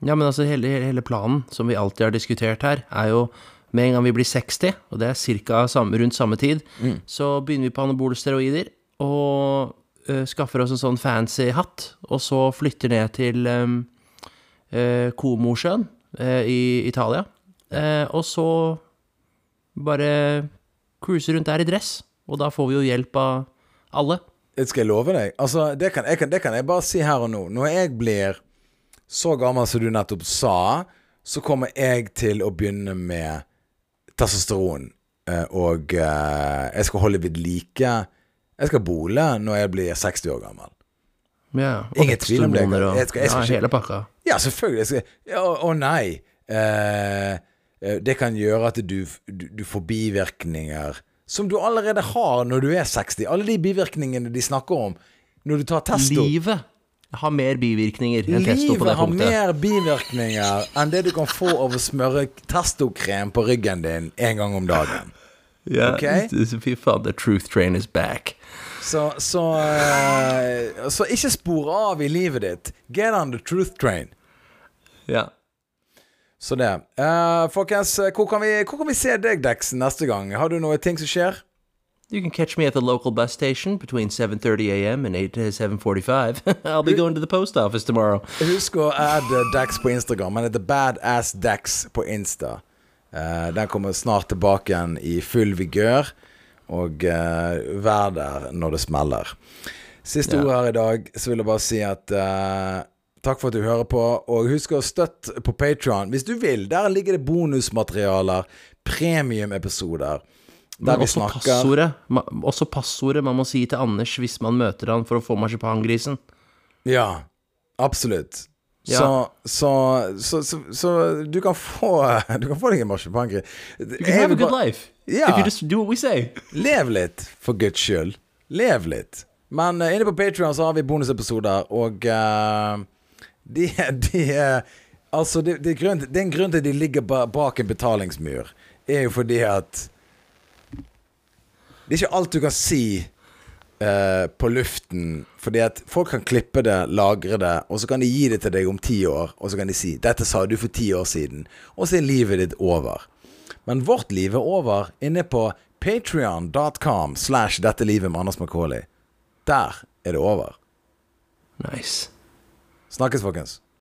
[SPEAKER 2] Ja, men altså hele, hele- planen som vi alltid har diskutert her, er jo med en gang vi blir 60, og det er ca. rundt samme tid, så begynner vi på anabole steroider og øh, skaffer oss en sånn fancy hatt, og så flytter ned til um, Komosjøen i Italia, og så bare cruiser rundt der i dress, og da får vi jo hjelp av alle.
[SPEAKER 1] Det skal jeg love deg. Altså, det kan, jeg kan, det kan jeg bare si her og nå. Når jeg blir så gammel som du nettopp sa, så kommer jeg til å begynne med testosteron. eh, Og eh, jeg skal holde ved like Jeg skal bole når jeg blir 60 år gammel.
[SPEAKER 2] Ja, og
[SPEAKER 1] Ingen tvil om det.
[SPEAKER 2] Jeg og
[SPEAKER 1] Jeg skal- jeg skal
[SPEAKER 2] ja, hele pakka.
[SPEAKER 1] Ja, selvfølgelig. Å ja, nei. Eh, eh, det kan gjøre at du, du, du får bivirkninger som du allerede har når du er 60. Alle de bivirkningene de snakker om når du tar testo.
[SPEAKER 2] Livet har mer bivirkninger enn testo på det
[SPEAKER 1] Livet har mer bivirkninger enn det du kan få av å smøre testokrem på ryggen din en gang om dagen. [LAUGHS]
[SPEAKER 2] Ja,
[SPEAKER 1] Ok?
[SPEAKER 2] Fy faen, the truth train is back.
[SPEAKER 1] Så, så, eh, så ikke spor av i livet ditt. Get on the truth train.
[SPEAKER 2] Ja.
[SPEAKER 1] Så det. Uh, folkens, hvor kan, vi, hvor kan vi se deg, Dex, neste gang? Har du noe ting som skjer?
[SPEAKER 2] You can catch me at the local bus station between 7:30 a.m. and 8 to 7:45. I'll be going to the post office tomorrow.
[SPEAKER 1] Husk å adde Dex på Instagram. Han heter Badass Dex på Insta. Uh, den kommer snart tilbake igjen i full vigør. Og uh, vær der når det smeller. Siste
[SPEAKER 2] Ja.
[SPEAKER 1] ord her i dag, så vil jeg bare si at eh, Takk for at du hører på. Og husk å støtte på Patron hvis du vil. Der ligger det bonusmaterialer, premiumepisoder. Der
[SPEAKER 2] Men
[SPEAKER 1] vi
[SPEAKER 2] også
[SPEAKER 1] snakker
[SPEAKER 2] passordet. Også passordet man må si til Anders hvis man møter han for å få marsipangrisen.
[SPEAKER 1] Ja, absolutt.
[SPEAKER 2] Ja.
[SPEAKER 1] Så, så, så, så, så du kan få [LAUGHS] Du kan få deg en marsipangris.
[SPEAKER 2] You can have a good life
[SPEAKER 1] Ja.
[SPEAKER 2] if you just do what we say.
[SPEAKER 1] Lev litt, for guds skyld. Lev litt. Men uh, inne på Patrion så har vi bonusepisoder, og uh, de, de Altså, det, det, er grunn, det, en grunn til at de ligger bak en betalingsmur. Er jo fordi at Det er ikke alt du kan si uh, på luften. Fordi at folk kan klippe det, lagre det, og så kan de gi det til deg om ti år. Og så kan de si 'Dette sa du for ti år siden', og så er livet ditt over. Men vårt liv er over inne på patrion.com slash 'Dette livet med Anders Macauley'. Der er det over.
[SPEAKER 2] Nice.
[SPEAKER 1] Snakkes, folkens.